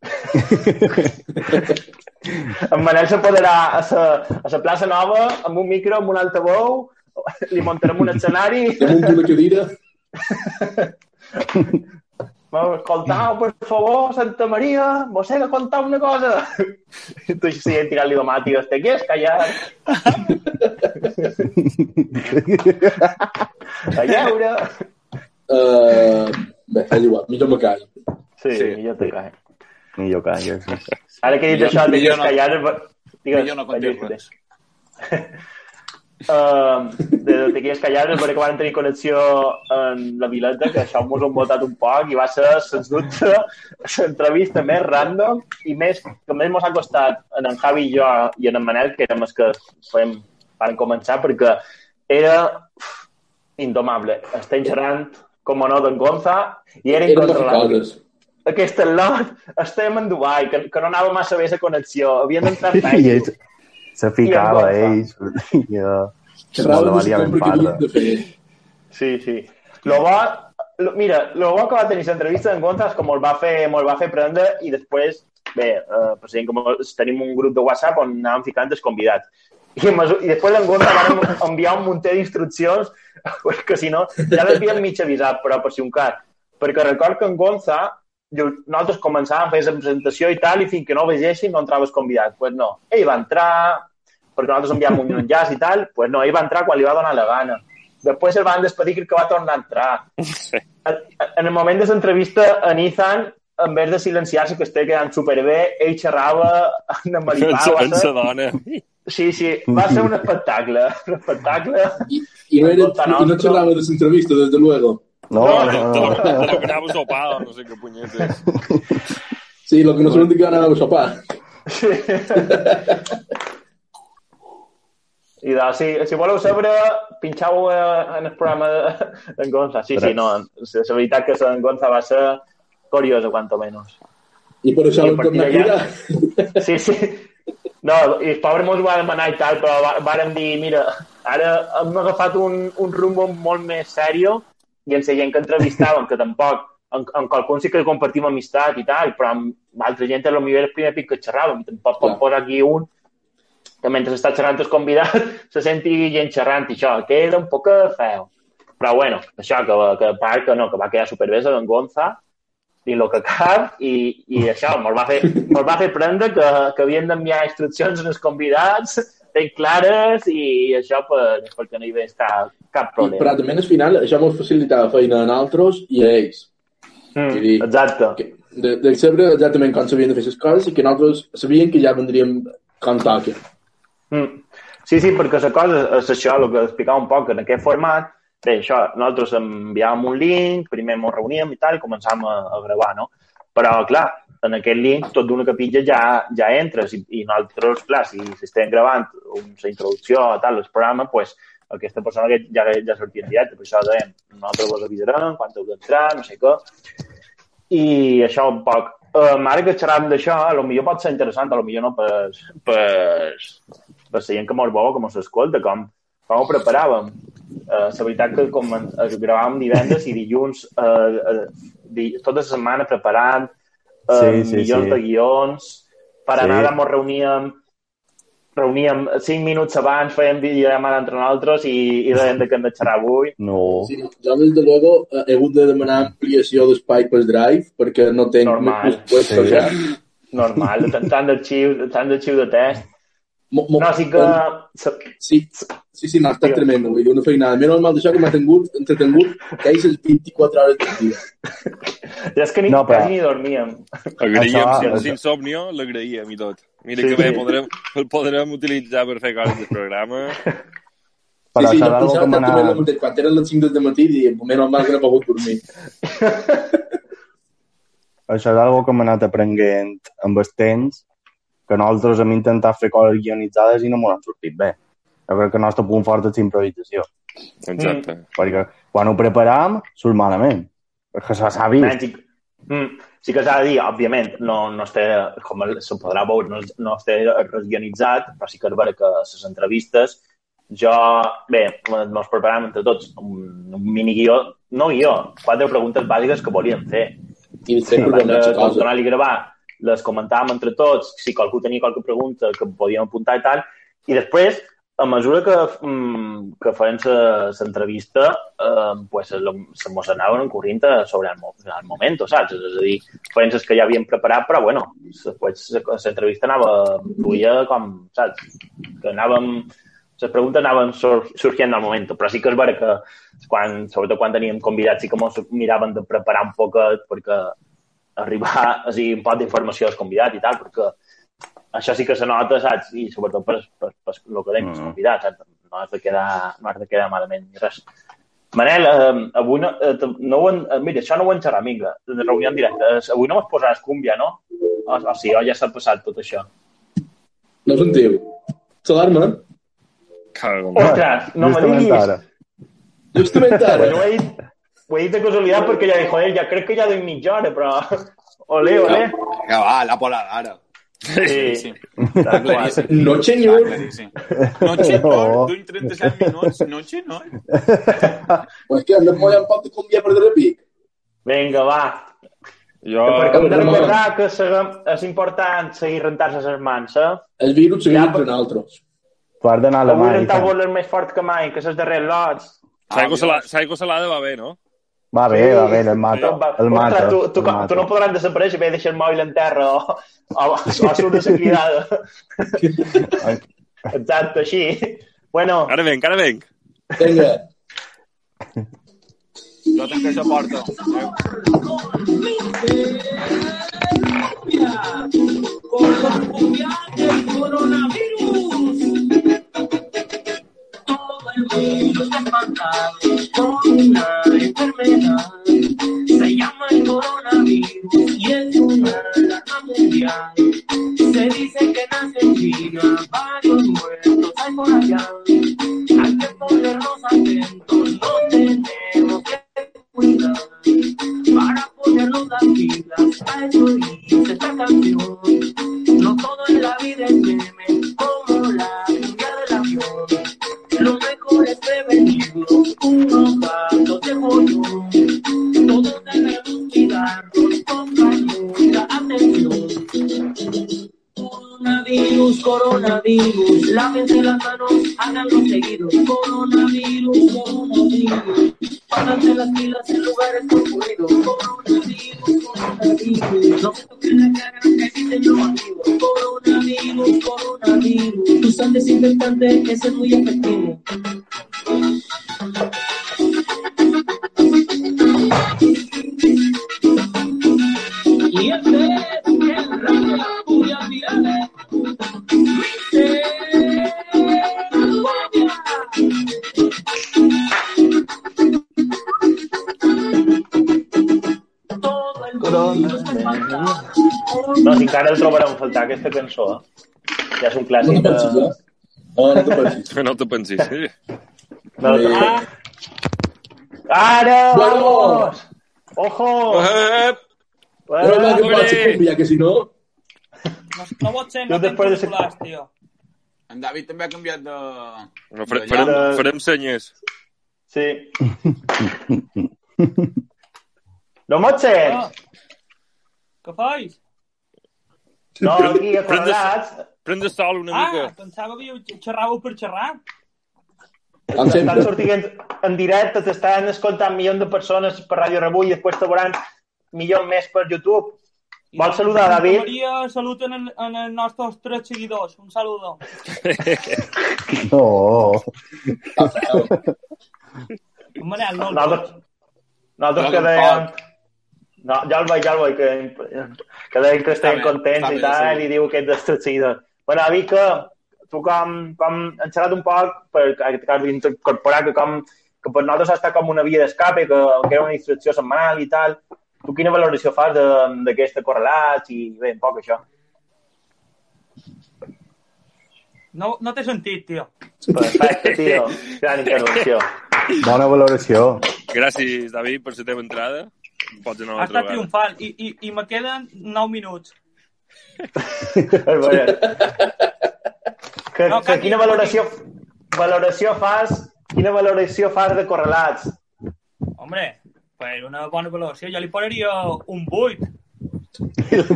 En Manel se podrà a la, a la plaça Nova amb un micro, amb un altaveu, li muntarem un escenari, Damunt d'una cadira, escoltau, per favor, Santa Maria, vos he de contar una cosa. <laughs> I tu sí, tirant-li domàtiques, te quieres callar? A lleure. uh, bé, és igual, millor me callo. Sí, Sí. jo te caig. Millor calla, sí. Ara que he dit Millor- això, te millor no- callar... Digues, Millor no Lluís, res. <laughs> Uh, de, de quieres callar és perquè van tenir connexió en la Vileta, que això mos ho hem votat un poc i va ser, sens dubte, <laughs> l'entrevista més random i més, que més mos ha costat en en Javi i jo i en en Manel, que érem els que fem, van començar, perquè era uf, indomable. Estem xerrant, com o no, d'en Gonza, i era incontrolable. Aquest lot, estem en Dubai, que, que no anava massa bé la connexió, havien d'entrar ell <laughs> se ficava en ells. I, no de valia la ben que fer. Sí, sí. Lo bo, lo, mira, lo bo que va tenir l'entrevista d'en Gonza és com el va fer, me'l va fer prendre i després, bé, eh, per si com tenim un grup de WhatsApp on anàvem ficant els convidats. <laughs> I, a i després l'en Gonza va enviar un munt d'instruccions <laughs> perquè si no, ja l'havien mig avisat, però per si un cas. Perquè record que en Gonza, diu, nosaltres començàvem a fer la presentació i tal, i fins que no ho vegéssim no entraves convidat. Doncs pues no, ell va entrar, perquè nosaltres enviàvem un enllaç i tal, pues no, ell va entrar quan li va donar la gana. Després el van despedir crec que va tornar a entrar. En, en el moment de l'entrevista, en Ethan, en vez de silenciar-se, que estava quedant superbé, ell xerrava en En Maripau, en sa dona. Sí, sí, va ser un espectacle. Un espectacle. I, i, no, era, i no xerrava de l'entrevista, des de luego. No, No, no, de lo, no. de lo que anava a sopar, o no sé què punyetes. <laughs> Sí, lo que no sabem de què anàvem a sopar. I doncs, si, si voleu saber, pinxau eh, en el programa de- d'en Gonza. Sí, sí, no, la la veritat que la Gonza va ser curiosa, cuanto menos. I per això I a vam partir tornar a d'allà- cridar. Sí, sí. No, i el pobre mos ho va demanar i tal, però va- vàrem dir, mira, ara hem agafat un, un rumbo molt més sèrio i ens gent que entrevistàvem, que tampoc, amb, amb qualcun sí que compartim amistat i tal, però amb altra gent potser era el primer pic que xerràvem i tampoc pot posar aquí un que mentre està xerrant el convidat <laughs> se senti gent xerrant i això, queda un poc feo. Però bueno, això, que, que a part que no, que va quedar superbé en Gonza, i el que cap, i, i això, mos va fer, mos va fer prendre que, que havien d'enviar instruccions als convidats ben clares i això per, perquè no hi havia cap, cap I, problema. però també al final això ens facilitava feina a nosaltres i a ells. Mm, dir- exacte. Que, de, de saber exactament com s'havien de fer les coses i que nosaltres sabíem que ja vendríem com toca. Mm. Sí, sí, perquè la cosa és això, el que explicava un poc, en aquest format, bé, això, nosaltres enviàvem un link, primer ens reuníem i tal, i començàvem a, a gravar, no? Però, clar, en aquest link, tot d'una capilla ja, ja entres i, i nosaltres, clar, si, si estem gravant una introducció o tal, el programa, pues, aquesta persona que ja, ja sortia en directe, per això dèiem, nosaltres vos avisarem quan heu d'entrar, no sé què, i això un poc. Um, ara que xerràvem d'això, a lo millor pot ser interessant, a lo millor no per, per, per la gent que mos veu, que mos escolta, com, com ho preparàvem. Uh, la veritat que com eh, gravàvem divendres i dilluns uh, uh, di, tota la setmana preparant uh, Sí, sí, milions sí. de guions, per Sí. anar mos reuníem reuníem cinc minuts abans, fèiem videollamada entre nosaltres i, i dèiem de què hem de xerrar avui. No. Sí, jo, des de luego, eh, he hagut de demanar ampliació d'espai per Drive perquè no tenc Normal. més Sí. ja. Normal, tant tant d'arxiu tant d'arxiu de test. Mo, mo, No, sí que... Sí, sí, sí, no, està Digues. tremendo. Vull dir, una feinada. Menys mal d'això que m'ha tingut entretengut aquestes 24 hores del dia. Ja és que ni, No, però- quasi ni dormíem. Agraïem, Això- sense això- insomnio, l'agraïem i tot. Mira Sí, que bé sí. podrem, el podrem utilitzar per fer coses del programa. Però sí, sí, jo pensava que el anat... mateix. Quan eren les 5 del matí, diem, menys mal que no he pogut dormir. <laughs> Això és algo que m'ha anat aprenent amb el temps, que nosaltres hem intentat fer coses guionitzades i no m'ho han sortit bé. Jo crec que el nostre punt fort és improvisació. Exacte. Perquè quan ho preparam, surt malament. Perquè se s'ha vist. Menys, mm, sí que s'ha de dir, òbviament, no, no està, com se podrà veure, no, no està regionitzat, però sí que és vera que les entrevistes jo, bé, ens preparàvem entre tots un, un mini guió, no guió, quatre preguntes bàsiques que volíem fer. I Sí, sí, abans de cosa. tornar i gravar, les comentàvem entre tots, si qualcú tenia qualque pregunta que podíem apuntar i tal, i després, a mesura que, mm, que feien l'entrevista, eh, pues, se, mos anaven corrint sobre el, el moment, saps? És a dir, feien les que ja havíem preparat, però bueno, després l'entrevista anava fluïa com, saps? Que anàvem les preguntes anaven sur sorgint al moment, però sí que és vera que quan, sobretot quan teníem convidats sí que ens miraven de preparar un poquet perquè arribar a dir, un pot d'informació als convidats i tal, perquè això sí que se nota, saps? I sobretot per, per, per el que deim, els Mhm. convidats, saps? No has de quedar, no has de quedar malament ni res. Manel, eh, avui no, eh, no ho en, eh, mira, això no ho en xerrar, vinga, de reunió en directe. Eh, Avui no vas posar escúmbia, no? O, o sí, o ja s'ha passat tot això. No sentiu? L'alarma? Cago Ostres, no me Justament diguis. ara. Justament ara. Pues ho he dit, ho he dit de casualitat perquè ja dic, joder, ja crec que ja doy mitja hora, però... Ole, ole. Que va, la pola d'ara. Sí, sí. Tal qual. Claríssim. No, senyor. Està claríssim. Noche No. no. d'un 37 minuts. Noche no. <laughs> Pues que no podem pot canviar per de pic. Vinga, va. Jo... Perquè hem de Ramon. recordar que seguim- és important seguir rentar-se les mans, eh? El virus segueix Ja, entre però- nosaltres. Tu has d'anar a la Avui mà. rentar-vos és més fort que mai, que ses darrers lots. L'aigua salada, l'aigua salada va bé, no? Va bé, va bé, el mata. Va- El mata. Ostres, tu, tu, el mata. tu no podràs desaparèixer, bé, deixar el mòbil en terra o, o, o surt de la cridada. Exacte, així. Bueno, Ara venc, ara venc. Vinga. No tanques la porta. Por la mundial del coronavirus. Controlado por una enfermedad. Se llama el coronavirus y es una alarma mundial. Se dice que nace en China, varios muertos hay por allá. Coronavirus, lávense las manos, háganlo seguido. Coronavirus, coronavirus, pónganse las pilas en lugares concurridos. Coronavirus, coronavirus, no se toquen la cara, eviten los amigos. Coronavirus, coronavirus, usan desinfectante, ese es faltar, aquesta cançó. Ja és un No clàssic. te pensis, de... eh? No, no te pensis. <laughs> No te pensis. Sí. No, Eh, no. Ara, Bueno. vamos! Ojo! Eh, Però va, que Bueno, pot ser cumbia, que si no... No, no pot ser, Jo no tens després de ser- tio. En David també ha canviat de... no, fare- de farem, farem senyes. Sí. No sents? Ah. Què fais? No, Pren- aquí a pren de- Pren de sol una Ah, mica. pensava que xerràveu per xerrar. Com estan sortint en, en directe, t'estan escoltant milions de persones per Ràdio Rebull i després te veuran milions més per YouTube. I Vols doncs, saludar, David? Maria, saluten en, en els nostres tres seguidors. Un saludo. <laughs> No. Un Manel, no Nosaltres, nosaltres que dèiem... tampoc. No, ja el veig, ja el veig, que, que deien que estem contents està i tal, sí. i diu que ets destruïda. Bueno, David, que tu com, com hem xerrat un poc per incorporar que com que per nosaltres ha estat com una via d'escape, que, que era una distracció setmanal i tal. Tu quina valoració fas de- d'aquesta correlats i bé, un poc això? No, no t'he sentit, tio. Perfecte, tio. Gran intervenció. Bona valoració. Gràcies, David, per la teva entrada. Pots anar una Ha altra estat vegada. triomfal. I, i, i me queden 9 minuts. Que, No, que quina valoració, valoració fas quina valoració fas de correlats? Hombre, per una bona valoració jo li posaria un 8.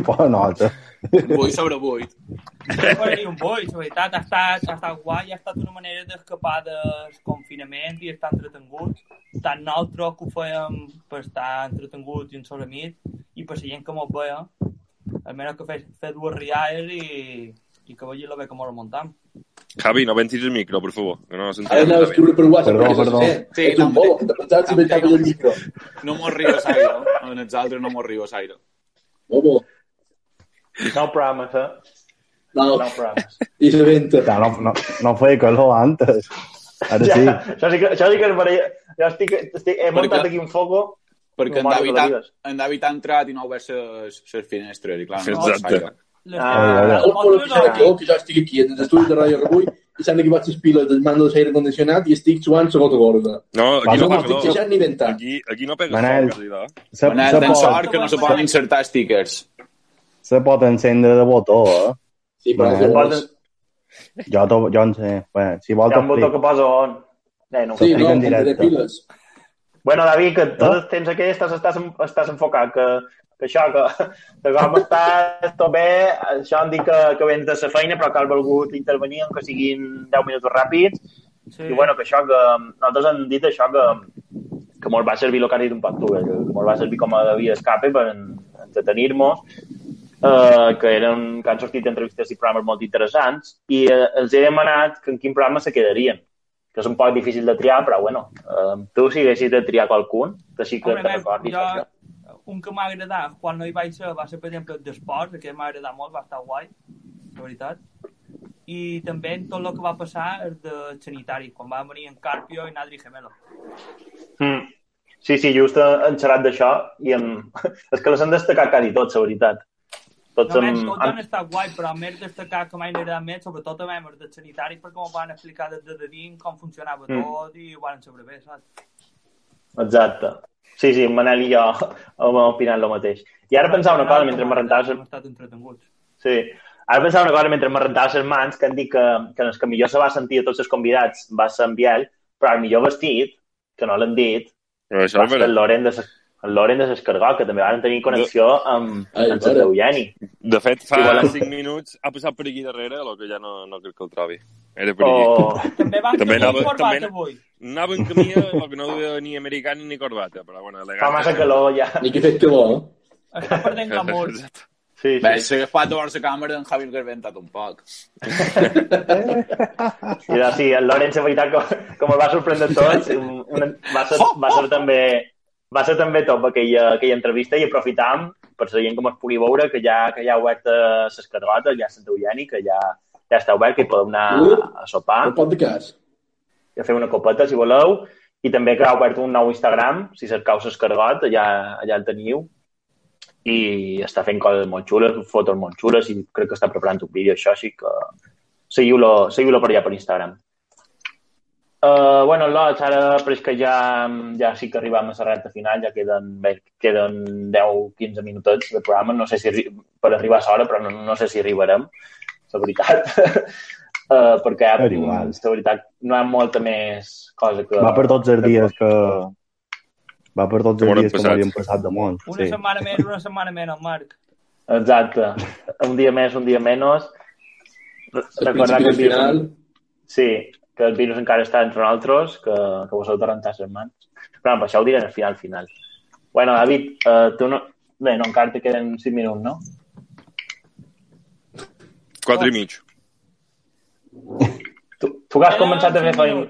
Bona nota. 8 sobre 8. Jo li posaria un 8, la veritat. Ha estat, ha estat guai, ha estat una manera d'escapar del confinament i estar entretenguts. Tant nosaltres que ho fèiem per estar entretenguts i en sobre nit i per la gent que mos veia, almenys que fer, fer dues rialles i, i que vegi la bé com ho remuntam. Javi, no ventis el micro, per favor. Que no Ara sentirem anava a David. escriure per WhatsApp. Perdó, perdó. Sí, ets no, un bobo, que te pensaves si me tapa el micro. No mos rius, Aire. En els altres no mos rius, Aire. Bobo. No programes, eh? No, No programes. i se no, no, no feia calor antes. Ara Ja, sí. això sí que, això sí que és verella. Jo estic, estic, he muntat Perquè- aquí un foco. Perquè en No, David, no ha, en David ha entrat i no ha obert les, les finestres. I clar, no, Exacte. Les, Ah, les No puedo mostres, pensar que jo, que jo estic aquí en els estudis de Ràdio Rebull i s'han equipat les piles del mando d'aire condicionat i estic suant la gota gorda. No, Va, aquí no No ni ventant. Aquí, aquí no pega Manel. quasi, no? Se, Manel, se, tens pot, sort que no se poden insertar stickers. se pot encendre de botó, eh? Sí, però Manel. llavors... Jo, to, jo en sé. Bé, si vols Hi ha un botó que posa on. Eh, no. Sí, no, en de directe. piles. Bueno, David, que tot el temps aquest estàs, estàs, estàs enfocat, que, que això, <laughs> que, que com estàs tot bé, això em dic que, que vens de la feina, però que has volgut intervenir, que siguin 10 minuts ràpids, Sí. i bueno, que això, que nosaltres hem dit això, que, que molt va servir el que has dit un poc tu, que, que molt va servir com a via d'escape per en- entretenir-nos, eh, que, eren, que han sortit entrevistes i programes molt interessants, i eh, els he demanat que en quin programa se quedarien que és un poc difícil de triar, però bueno, eh, tu si haguessis de triar qualcun, així que Home, te recordis jo, això. Un que m'ha agradat quan no hi vaig ser va ser, per exemple, el d'esports, que m'ha agradat molt, va estar guai, la veritat. i també tot el que va passar és de sanitari, quan va venir en Carpio i Nadri Gemelo. Mm. Sí, sí, just han xerrat d'això i em... <laughs> és que les han destacat quasi tots, la veritat. Tots No, amb... menys, tot han estat guai, però més destacar que mai n'era més, sobretot també els de sanitari, perquè m'ho van explicar des de dins com funcionava Mm. tot i ho van saber bé, saps? Exacte. Sí, sí, en Manel i jo hem opinat el mateix. I ara pensava una cosa mentre me rentava... Hem estat entretenguts. Sí. Ara pensava una cosa mentre me rentava les mans que han dit que, que el que millor se va sentir de tots els convidats va ser en Biel, però el millor vestit, que no l'han dit, Però això va és ser el. Loren de ses- el Loren de s'escargó, que també van tenir connexió amb, Ai, amb mare. Eugeni. De fet, fa Sí, bueno. 5 minuts ha passat per aquí darrere, el que ja no, no crec que el trobi. Era per aquí. O... També van També anava- un corbat també- avui. Anava en camí el que no duia ni americà ni corbata, però bueno, elegant. Fa massa calor ja. Ni que fet calor, eh? Està perdent glamour. Exacte. Sí, Bé, sí. s'ha agafat a la càmera en Javi Garbentat un poc. <laughs> I doncs, sí, el Lorenz, la veritat, com, com el va sorprendre a tots, un- una, va, ser, va ser també va ser també top aquella, aquella entrevista i aprofitam per la gent com es pugui veure que ja, que ja ha obert les cargotes, ja Sant Eugeni, que ja, ja està obert, que hi podeu anar a sopar de cas. i a fer una copeta, si voleu. I també que ha obert un nou Instagram, si cercau l'escargot, allà, allà el teniu. I està fent coses molt xules, fotos molt xules, i crec que està preparant un vídeo, això, així que seguiu-lo seguiu per allà per Instagram. Uh, bueno, Lots, ara però és que ja, ja sí que arribam a la recta final, ja queden, bé, queden 10-15 minutets de programa, no sé si per arribar a l'hora, però no, no sé si arribarem, la veritat. uh, <laughs> perquè És igual. la veritat no hi ha molta més cosa que... Va per tots els dies que... Va per tots els dies que m'havien passat de món. Una Sí. setmana més, una setmana menys, Marc. Exacte. Un dia més, un dia menys. Recordar que el virus... final, Sí, que el virus encara està entre nosaltres, que, que vos heu de rentar les mans. Però per això ho diré al final, al final. Bueno, David, uh, tu no... Bé, no, encara te queden 5 minuts, no? 4 i mig. Tu, tu que has començat a fer feina,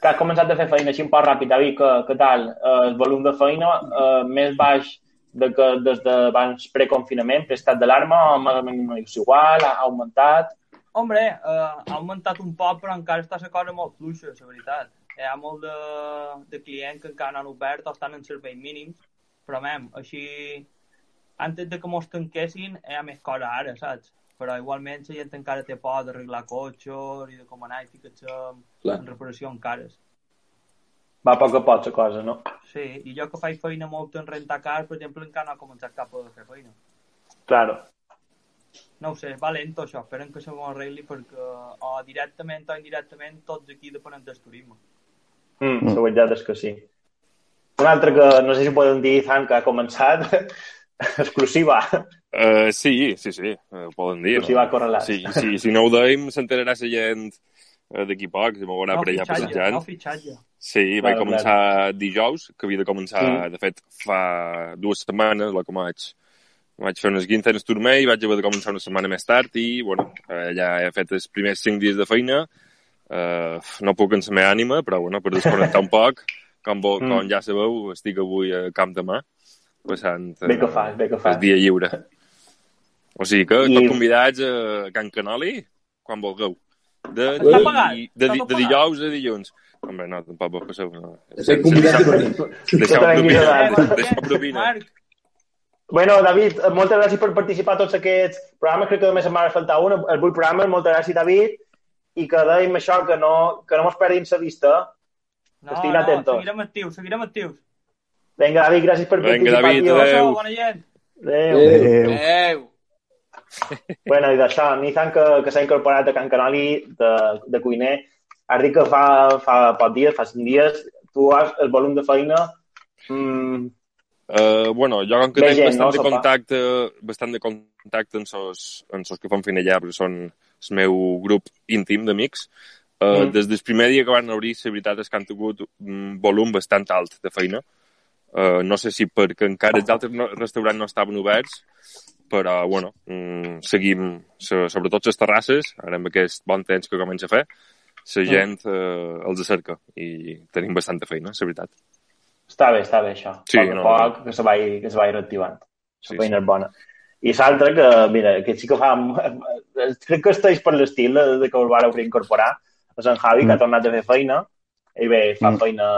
que has començat a fer feina així un poc ràpid, David, que, que tal? Uh, el volum de feina uh, més baix de que des d'abans preconfinament, prestat d'alarma, o més o menys és igual, ha, ha augmentat? Hombre, eh, ha augmentat un poc, però encara està la cosa molt fluixa, la veritat. Hi ha molt de, de clients que encara no han obert o estan en serveis mínims, però, mem, així, antes de que mos tanquessin, hi ha més cosa ara, saps? Però igualment la gent encara té por d'arreglar cotxes i de com anar i ficar-se en, reparació en cares. Va a poc a poc la cosa, no? Sí, i jo que faig feina molt en rentar cars, per exemple, encara no he començat cap a fer feina. Claro. No ho sé, va lento això, esperem que se m'ho arregli perquè o directament o indirectament tots aquí depenem del turisme. Mm, la veritat és que sí. Un altre que no sé si podem dir, Zan, que ha començat, <laughs> exclusiva. Uh, sí, sí, sí, uh, poden dir. Exclusiva a Correlat. <laughs> Sí, sí, si no ho deim, s'enterarà la gent eh, d'aquí poc, si m'ho veurà per allà fitxatge, passejant. no fitxatge. Sí, vaig Claro, començar dijous, que havia de començar, Mm. de fet, fa dues setmanes, la que vaig, vaig fer un esguince en el turmell, vaig haver de començar una setmana més tard i, bueno, eh, ja he fet els primers cinc dies de feina, eh, no puc en la meva ànima, però, bueno, per desconnectar un <laughs> poc, com, vo, Mm. com ja sabeu, estic avui a Camp de Mar, passant Bé que fas, bé que fas. el dia lliure. O sigui que, I- tot convidats a Can Canoli, quan vulgueu. De, de, tot de pagat? dijous a dilluns. Home, no, tampoc vos passeu. No. estem convidats a venir. Deixeu la propina. <laughs> Bueno, David, moltes gràcies per participar a tots aquests programes. Crec que només em va faltar un, els vuit programes. Moltes gràcies, David. I que dèiem això, que no, que no mos perdin la vista. no, Estiguin no, atentos. seguirem actius, seguirem actius. Vinga, David, gràcies per Vinga, participar, David, adéu. Adéu. Bona gent. Adéu. Adéu. Adéu! Bueno, i d'això, Nizan, que, que s'ha incorporat a Can Canoli de, de cuiner, has dit que fa, fa pocs dies, fa cinc dies, tu has el volum de feina... Mm, Uh, bueno, jo com que tinc gent, bastant no, de contacte, bastant de contacte amb sos, amb sos que fan feina allà, perquè són el meu grup íntim d'amics, uh, Mm. mm. des del primer dia que van obrir, la veritat és que han tingut un volum bastant alt de feina. Uh, no sé si perquè encara els altres no, restaurants no estaven oberts, però, bueno, mm, seguim, so, sobretot les terrasses, ara amb aquest bon temps que comença a fer, la gent uh, els acerca i tenim bastanta feina, la veritat. està bé, està bé, això. Sí, poc a no, poc, que se vagi, que se vagi reactivant. La Sí, feina sí. és bona. I l'altre, que, mira, que sí que fa... Crec que esteix per l'estil de, que el vareu reincorporar, és en Javi, que ha Mm. tornat a fer feina, i bé, fa Mm. feina,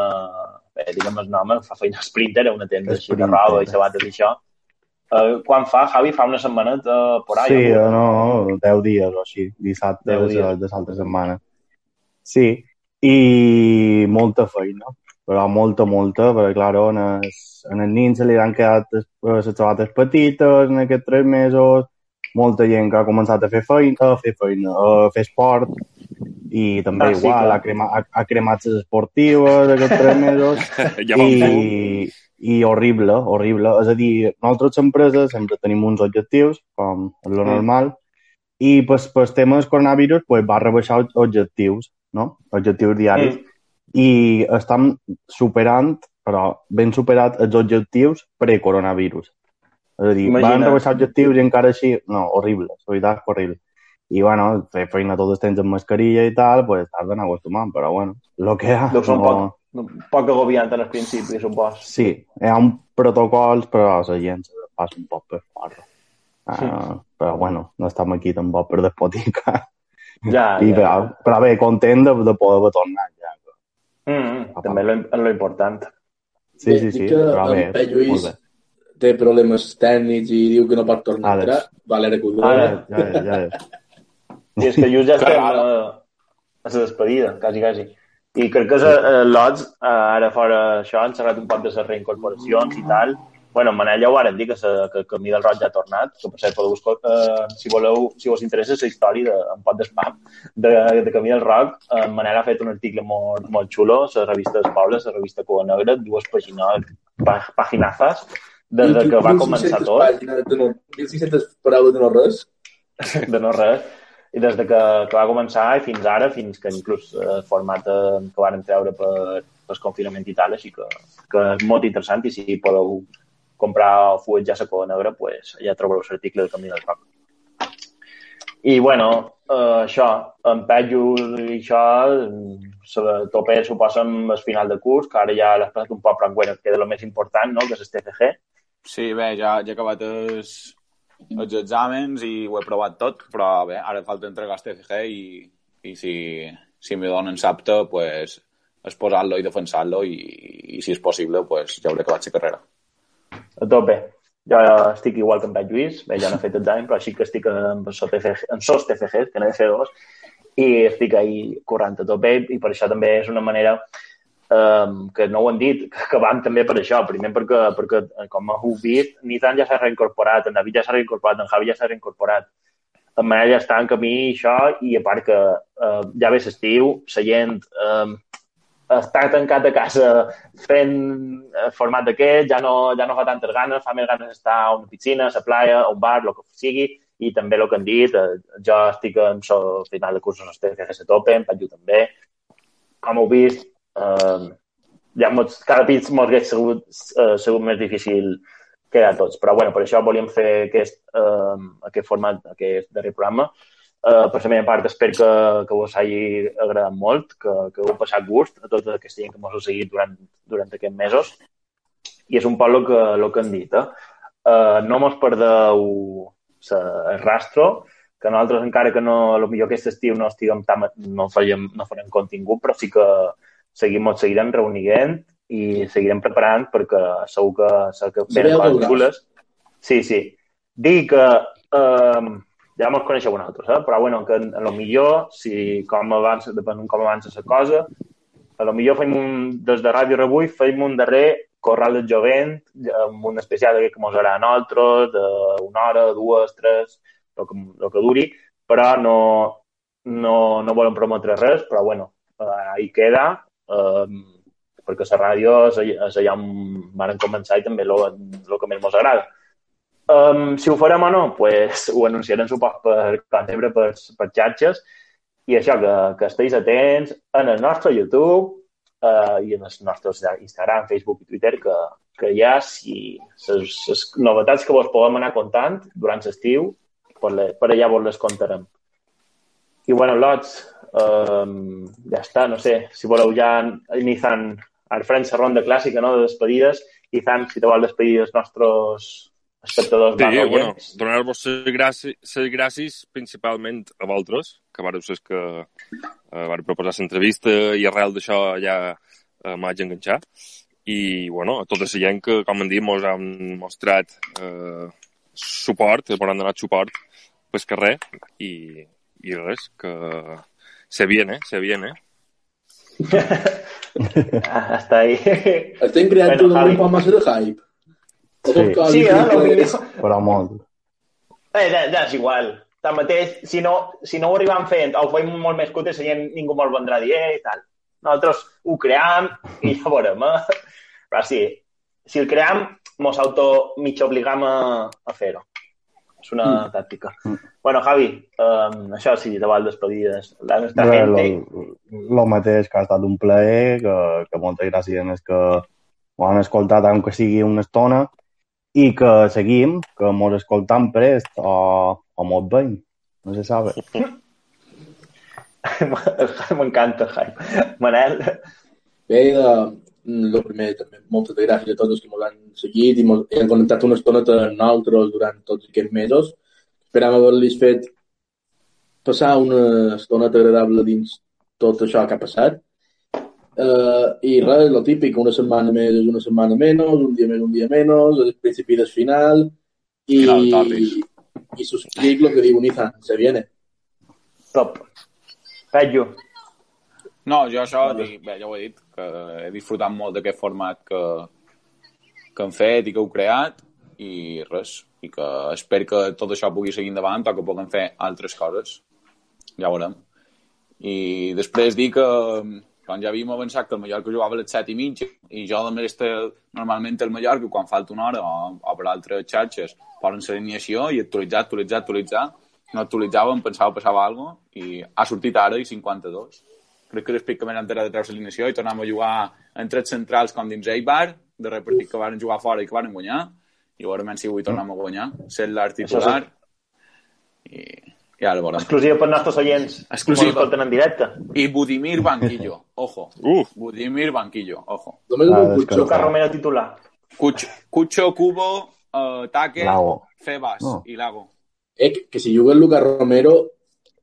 bé, diguem el nom, fa feina Sprinter, a una tenda així de roba i sabates i això. Uh, quan fa, Javi, fa una setmaneta por ahí. Sí, no? no, 10 dies o així, dissabte Deu de, de l'altra setmana. Sí, i molta feina, però molta, molta, perquè, clar, en els, en els nins se li han quedat les, les sabates petites en aquests tres mesos, molta gent que ha començat a fer feina, a fer feina, a fer esport, i també Ah, sí, igual, clar. ha, crema, ha, ha cremat les esportives aquests tres mesos, <laughs> ja i, i horrible, horrible. És a dir, nosaltres empreses sempre tenim uns objectius, com és lo Mm. normal, i pues, pues temes coronavirus pues, va rebaixar ob- objectius, no? objectius diaris, Mm. i estem superant, però ben superat els objectius pre-coronavirus. És a dir, Imagina't. van rebaixar objectius i encara així, no, horrible, la veritat, horrible. I, bueno, fer feina tot el temps amb mascarilla i tal, pues estàs ben acostumant, però, bueno, lo que ha... Deu ser un no- poc, un poc agobiant en el principi, supos. Sí, hi ha un protocols, però la gent se passa un poc per fora. Uh, però bueno, no estem aquí tampoc per despoticar. Ja, I, <laughs> ja. però, però bé, content de, de poder tornar ja. Mm, també és lo, lo important. Sí, sí, sí, que però bé, en Pep Lluís molt bé. té problemes tècnics i diu que no pot tornar a entrar. Valera. Ara. Ja, ja, ja. I és que just ja <laughs> estem a, a la despedida, quasi, quasi. I crec que eh, l'Ots, eh, ara fora això, han xerrat un poc de les reincorporacions i tal. Bueno, en Manel ja ho varen dir, que, se, que el Camí del Roig ja ha tornat, que per cert podeu escoltar, eh, si voleu, si us interessa la història de, un pot d'espam de, de Camí del Roc, eh, en Manel ha fet un article molt, molt xulo, la revista dels Pobles, la revista Cua Negra, dues pàgines, pà, paginazas, des de que va començar 1.600 tot. pàgines de no, 1.600 paraules de no res. de no res. I des de que, que va començar i fins ara, fins que inclús el format eh, que van treure per, per confinament i tal, així que, que és molt interessant i si podeu comprar o fuetjar la cova negra, pues, ja trobareu l'article del Camí del Roc. I, bueno, eh, això, en Pejos i això, sobre tope suposa amb el final de curs, que ara ja l'has passat un poc, però bueno, queda el més important, no?, que és el TFG. Sí, bé, ja, ja acabat els, els exàmens i ho he provat tot, però bé, ara falta entregar el TFG i, i si, si me donen sapte, pues, exposar-lo i defensar-lo i, i, si és possible, pues, ja hauré acabat la carrera. A tope. Jo estic igual que en Pep Lluís, bé, ja no he fet examen, però sí que estic en, TFG, en sos TFGs, que n'he de fer dos, i estic ahí corrent a tope, i per això també és una manera um, que no ho han dit, que, que van també per això. Primer perquè, perquè eh, com heu vist, Nizan ja s'ha reincorporat, en David ja s'ha reincorporat, en Javi ja s'ha reincorporat. En Manel ja està en camí això, i a part que uh, ja ve l'estiu, la gent um, està tancat a casa fent eh, format d'aquest, ja no, ja no fa tantes ganes, fa més ganes d'estar a una piscina, a la playa, a un bar, el que sigui, i també el que han dit, eh, jo estic en el final de cursos estic a la tope, en Patju també. Com heu vist, eh, ja mots, cada pit mos hagués sigut, eh, sigut més difícil que a tots. Però bueno, per això volíem fer aquest, eh, aquest format, aquest darrer programa. Uh, per la meva part, espero que, que us hagi agradat molt, que, que heu passat gust a tota aquesta gent que ens heu seguit durant, durant aquests mesos. I és un poc el que, el que han dit. Eh? Uh, no mos perdeu el rastro, que nosaltres, encara que no, millor aquest estiu no estiguem tan, no, fèiem, no farem contingut, però sí que seguim, ens seguirem reunint i seguirem preparant perquè segur que, segur que venen coses xules. Sí, sí. Dic que eh, ja mos coneixeu vosaltres, eh? però bueno, que a lo millor, si com avança, depenent com avança la cosa, a lo millor fem un, des de Ràdio Rebull, fem un darrer corral del jovent, amb un especial que mos agrada a nosaltres, d'una hora, dues, tres, el que, el que duri, però no, no, no volem prometre res, però bueno, eh, ahí queda, eh, perquè la ràdio és, és allà on van començar i també el que més ens agrada. Um, si ho farem o no, pues, ho anunciarem supos per, sempre, per, per xarxes i això, que, que estiguis atents en el nostre YouTube uh, i en els nostres Instagram, Facebook i Twitter que, que hi ha si les, novetats que vos podem anar contant durant l'estiu per, per allà vos les contarem. I bueno, Lots, um, ja està, no sé, si voleu ja iniciant al front la ronda clàssica no, de despedides, i tant, si te vol despedir els nostres espectadors Sí, barra bueno, donar-vos les gràcies, les gràcies principalment a vosaltres, que vareu ser que eh, vareu proposar l'entrevista i arrel d'això ja eh, m'haig enganxat. I, bueno, a tota la gent que, com hem dit, mos han mostrat eh, suport, ens han donat suport pel carrer i, i res, que se viene, se viene. <laughs> Està ahí. Estem creant Bueno, un, Javi. massa de hype. Sí. Sí, eh? Lo millor. Però molt. Eh, ja, ja és igual. Tanmateix, si no, si no ho arribem fent o ho fem molt més cutre, la gent ningú molt vendrà a dir, eh, i tal. Nosaltres ho cream i ja veurem, eh? Però sí, si el cream, mos auto mig obligam a, a fer-ho. És una mm. tàctica. Bueno, Javi, um, això sí, te vol despedir de la nostra Res, gent. lo, lo mateix, que ha estat un plaer, que, que moltes gràcies als que ho han escoltat, aunque sigui una estona, i que seguim, que mos escoltam prest o, o mos veiem. No se sabe. <laughs> M'encanta, Javi. Manel, Bé, el primer, també, moltes de gràcies a tots els que ens han seguit i mos, i han connectat una estoneta amb nosaltres durant tots aquests mesos. Esperam haver-los fet passar una estoneta agradable dins tot això que ha passat. Uh, I res, lo típic, una setmana més és una setmana menys, un dia més un dia menys, el principi del final, i, Torres. i subscric lo que diu Nizan, se viene. top. Pello. No, jo això, dic, bé, ja ho he dit, que he disfrutat molt d'aquest format que, que hem fet i que heu creat i res, i que espero que tot això pugui seguir endavant o que puguem fer altres coses. Ja ho veurem. I després dir que quan ja havíem avançat que el Mallorca jugava a les 7 i mitja i jo a més normalment el Mallorca quan falta una hora o, o per altres xarxes posen l'alineació i actualitzar, actualitzar, actualitzar no actualitzàvem, pensava que passava alguna cosa i ha sortit ara i 52 crec que després que m'he enterat de treure l'alineació i tornàvem a jugar en tres centrals com dins Eibar, de repartit que van jugar fora i que van guanyar, i veurem si avui tornem a guanyar, sent l'art titular, i, i ara veurem. Exclusiva per nostres oients. Exclusiva. Escolten en directe. I Budimir Banquillo, ojo. Uf, Budimir Banquillo, ojo. Només Ah, un descansa. Lucas Romero titular. Cucho, Cucho Cubo, uh, Taque. Febas No. i Lago. Eh, que, que si juga el Lucas Romero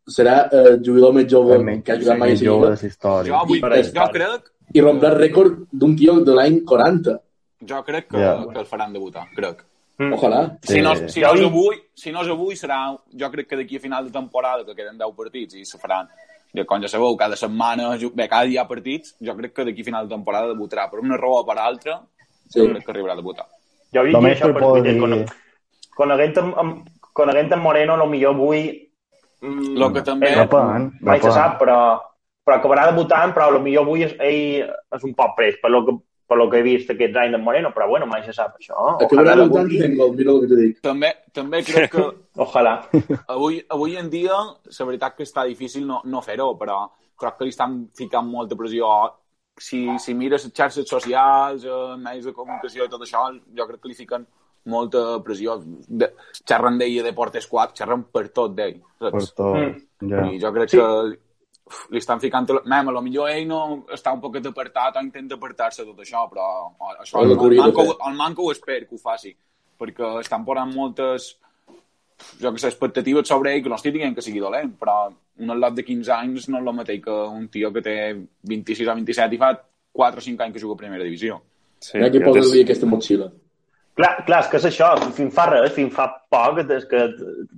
serà eh, el jugador més jove El que ha jugat mai a Lliga de la història. Jo, vull, per jo crec, i romprà el rècord d'un tio de l'any 40. jo crec que, Ja. que el faran debutar, crec. Ojalà. Si no, Sí. si, no és avui, si no és avui, serà... Jo crec que d'aquí a final de temporada, que queden 10 partits, i se faran... Ja, com ja sabeu, cada setmana, bé, cada dia partits, jo crec que d'aquí a final de temporada debutarà per una raó o per altra, Sí. jo crec que arribarà a debutar. Jo Només dit això per dir- Con, coneguent amb, amb, coneguent amb Moreno, lo millor avui... Mm, Lo que també- eh, Rapant, mai se sap, però, però acabarà debutant, però lo millor avui és, ell és un poc pres, per lo que, per lo que he vist aquests anys de Moreno, però bueno, mai se sap això. Acabarà debutant i gol, mira el que t'he dit. També, també crec que <laughs> Ojalà. avui, avui en dia, la veritat que està difícil no, no fer-ho, però crec que li estan ficant molta pressió. Si, si mires les xarxes socials, eh, medis de comunicació i tot això, jo crec que li fiquen molta pressió. De, xerren d'ell a Deportes 4, xerren per tot d'ell. Per tot. Mm. Ja. I jo crec Sí. que uf, li estan ficant... Mem, a lo millor ell no està un poquet apartat o intenta apartar-se de tot això, però això El el, de manco, el manco ho espero que ho faci, perquè estan posant moltes jo que sé, expectatives sobre ell, que no estic dient que sigui dolent, però un atlot de 15 anys no és el mateix que un tio que té 26 o 27 i fa 4 o 5 anys que juga a primera divisió. sí. Mira que ja posa-li aquesta motxilla. Clar, clar, és que és això, fins fa res, fins fa poc, és que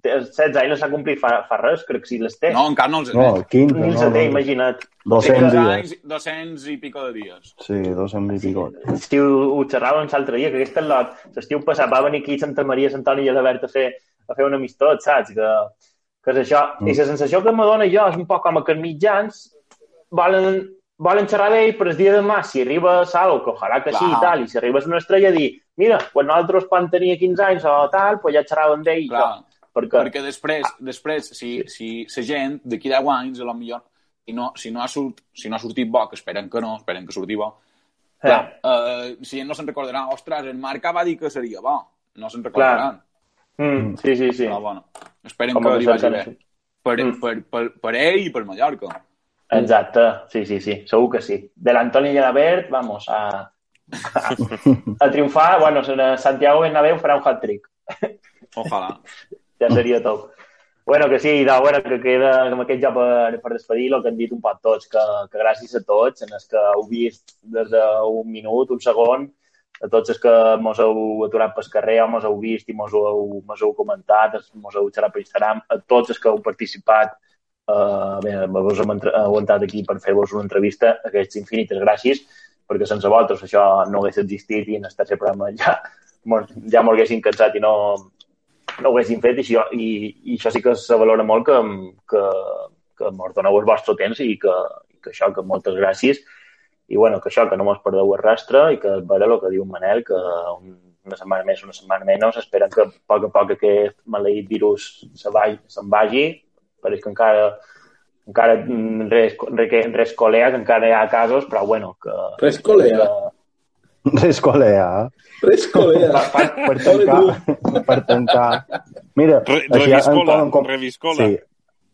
té 16 anys no s'ha complit fa, fa res, crec que sí les té. No, encara no els No, 15, Ni els no, té, no. imagina't. 200 15 dies. anys, 200 i pico de dies. Sí, 200 i pico. Estiu, ho xerràvem l'altre dia, que aquest lot, l'estiu passat va venir aquí a Santa Maria, Sant Antoni i Adalbert a fer, a fer un amistot, saps? Que, que és això. Mm. I la sensació que me dona jo és un poc com que els mitjans volen, volen xerrar d'ell per el dia de demà, si arriba algo, que ojalà que sí i Clar. tal, i si arribes una estrella dir, mira, quan nosaltres quan tenia 15 anys o tal, pues ja xerràvem d'ell. Clar. Perquè, perquè després, després si, si la gent d'aquí 10 anys, a lo millor, i no, si, no ha sort, si no ha sortit bo, que esperen que no, esperen que surti bo, clar, eh, si no se'n recordarà, ostres, el Marca va dir que seria bo, no se'n recordaran. mm, sí, sí, sí. Però bueno, esperen Com que li vagi bé. sí. Per, Mm. per, per, per ell i per Mallorca. Exacte, sí, sí, sí, segur que sí. De l'Antoni Gelabert, vamos, a, a, a triomfar. Bueno, en Santiago Bernabéu farà un hat-trick. Ojalà. <laughs> ja seria top. Bueno, que sí, no, bueno, que queda amb aquest ja per, per despedir el que han dit un poc tots, que, que gràcies a tots, en els que heu vist des d'un minut, un segon, a tots els que mos heu aturat pel carrer, o mos heu vist i mos heu, mos heu comentat, mos heu xerrat per Instagram, a tots els que heu participat, eh, bé, vos hem aguantat aquí per fer-vos una entrevista, aquests infinites gràcies, perquè sense vosaltres això no hagués existit i en el tercer programa ja, ja m'ho haguessin cansat i no, no ho haguessin fet. I, això, i, i això sí que se valora molt que, que, que mos doneu el vostre temps i que, que això, que moltes gràcies. I bueno, que això, que no mos perdeu el rastre i que veure el que diu Manel, que un, una setmana més, una setmana menys, esperen que a poc a poc aquest maleït virus se vagi, se'n vagi, pareix que encara encara res, res, res colea, que encara hi ha casos, però bueno, que... Res colea. que <laughs> Res colea. Res colea. Per, per tancar. per tancar. Mira, Re, així en reviscola, poden com- reviscola. Sí.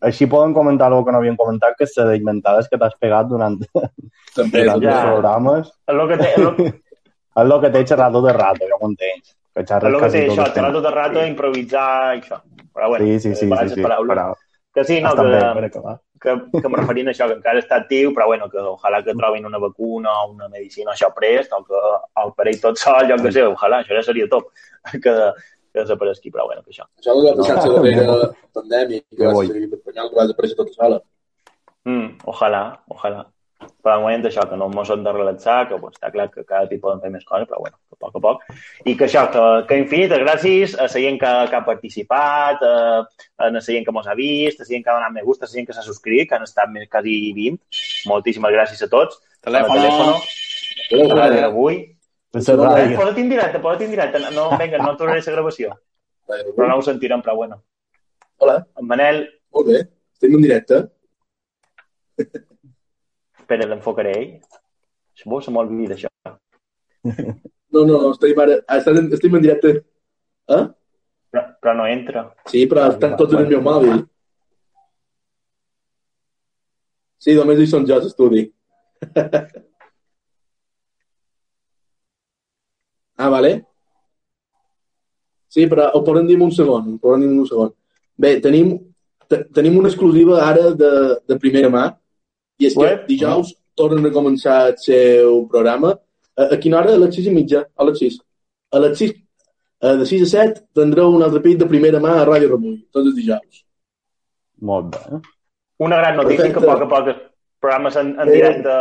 Així poden comentar el que no havien comentat, que se d'inventades que t'has pegat durant, També, durant també. els Ja. programes. és el que té, és el, És <laughs> el que té xerrar tot el rato, ja ho entens. Que és xerres el que té això, xerrar tot el rato, improvisar i això. Però bueno, Sí, sí, sí, baralles sí, de sí. paraules. Però Que sí, no, està bé, que, acabar. que, que em referint a això, que encara està actiu, però bueno, que ojalà que trobin una vacuna o una medicina això prest, o que el parell tot sol, jo què sé, ojalà, això ja seria top, <laughs> que, que desaparegui, però bueno, que això. Això no va passar No. la darrera pandèmia, que Que va ser l'espanyol que va desaparèixer tota sola. Mm, ojalà, ojalà. Però de moment això, que no ens hem de relaxar, que pues, està clar que cada dia poden fer més coses, però bueno, a poc a poc. I que això, que, que infinites gràcies a la gent que, que ha participat, a, a la gent que mos ha vist, a la gent que ha donat me gusta, a la gent que s'ha subscrit, que han estat més quasi 20. Moltíssimes gràcies a tots. Telèfono. Telèfono. Però, A la d'avui. La Eh, ràdio. Posa't en directe, posa't en directe. No, vinga, no tornaré a la gravació. Però no ho sentirem, però bueno. Hola, En Manel, molt bé. Estem en directe. Espera, l'enfocaré ell. Bo, se m'olvida això. No, no, no, estem ara... ah, Estem, estem en directe. Eh? Però, però no entra. Sí, però estan tots en el meu mòbil. Sí, només hi són jo, l'estudi. <laughs> ah, vale. Sí, però ho podem dir un segon. Ho podem dir un segon. Bé, tenim, te, tenim una exclusiva ara de, de primera mà i és que Uep. dijous tornen a començar el seu programa. A, a quina hora? A les 6 i mitja? A les 6. A les 6, eh, de 6 a 7 tindreu un altre pit de primera mà a Ràdio Remull, tots els dijous. Molt bé. Una gran notícia Perfecte. que a poc a poc els programes en, en Eh. directe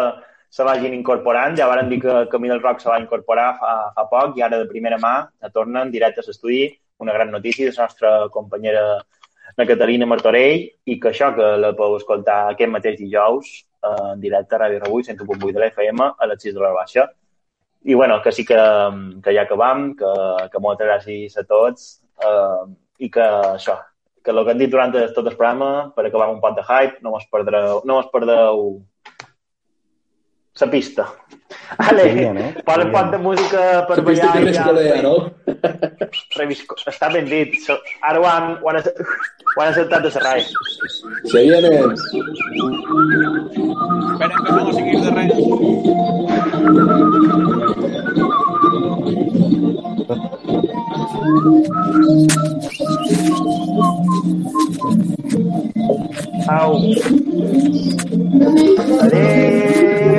se vagin incorporant. Ja varen dir que Camí del Rock se va incorporar fa, fa poc i ara de primera mà ja tornen directe a l'estudi. Una gran notícia de la nostra companyera la Catalina Martorell i que això que la podeu escoltar aquest mateix dijous eh, en directe a Ràdio Rebull, 100.8 de l'FM a les 6 de la baixa. I bueno, que sí que, que ja acabam, que, que moltes gràcies a tots eh, i que això, que el que han dit durant tot el programa, per acabar amb un pot de hype, no mos perdreu, no mos perdeu la pista. Ale, Que bien, eh? <laughs> posa <laughs> <laughs> Que un pot bien. de música per La pista ballar. que més i ja- colea, no? Revisco. Està ben dit. So- Ara ho han, ho han, acce- ho han acceptat de serrai. Se vienen. Esperen que no siguis de res. Au. Adéu.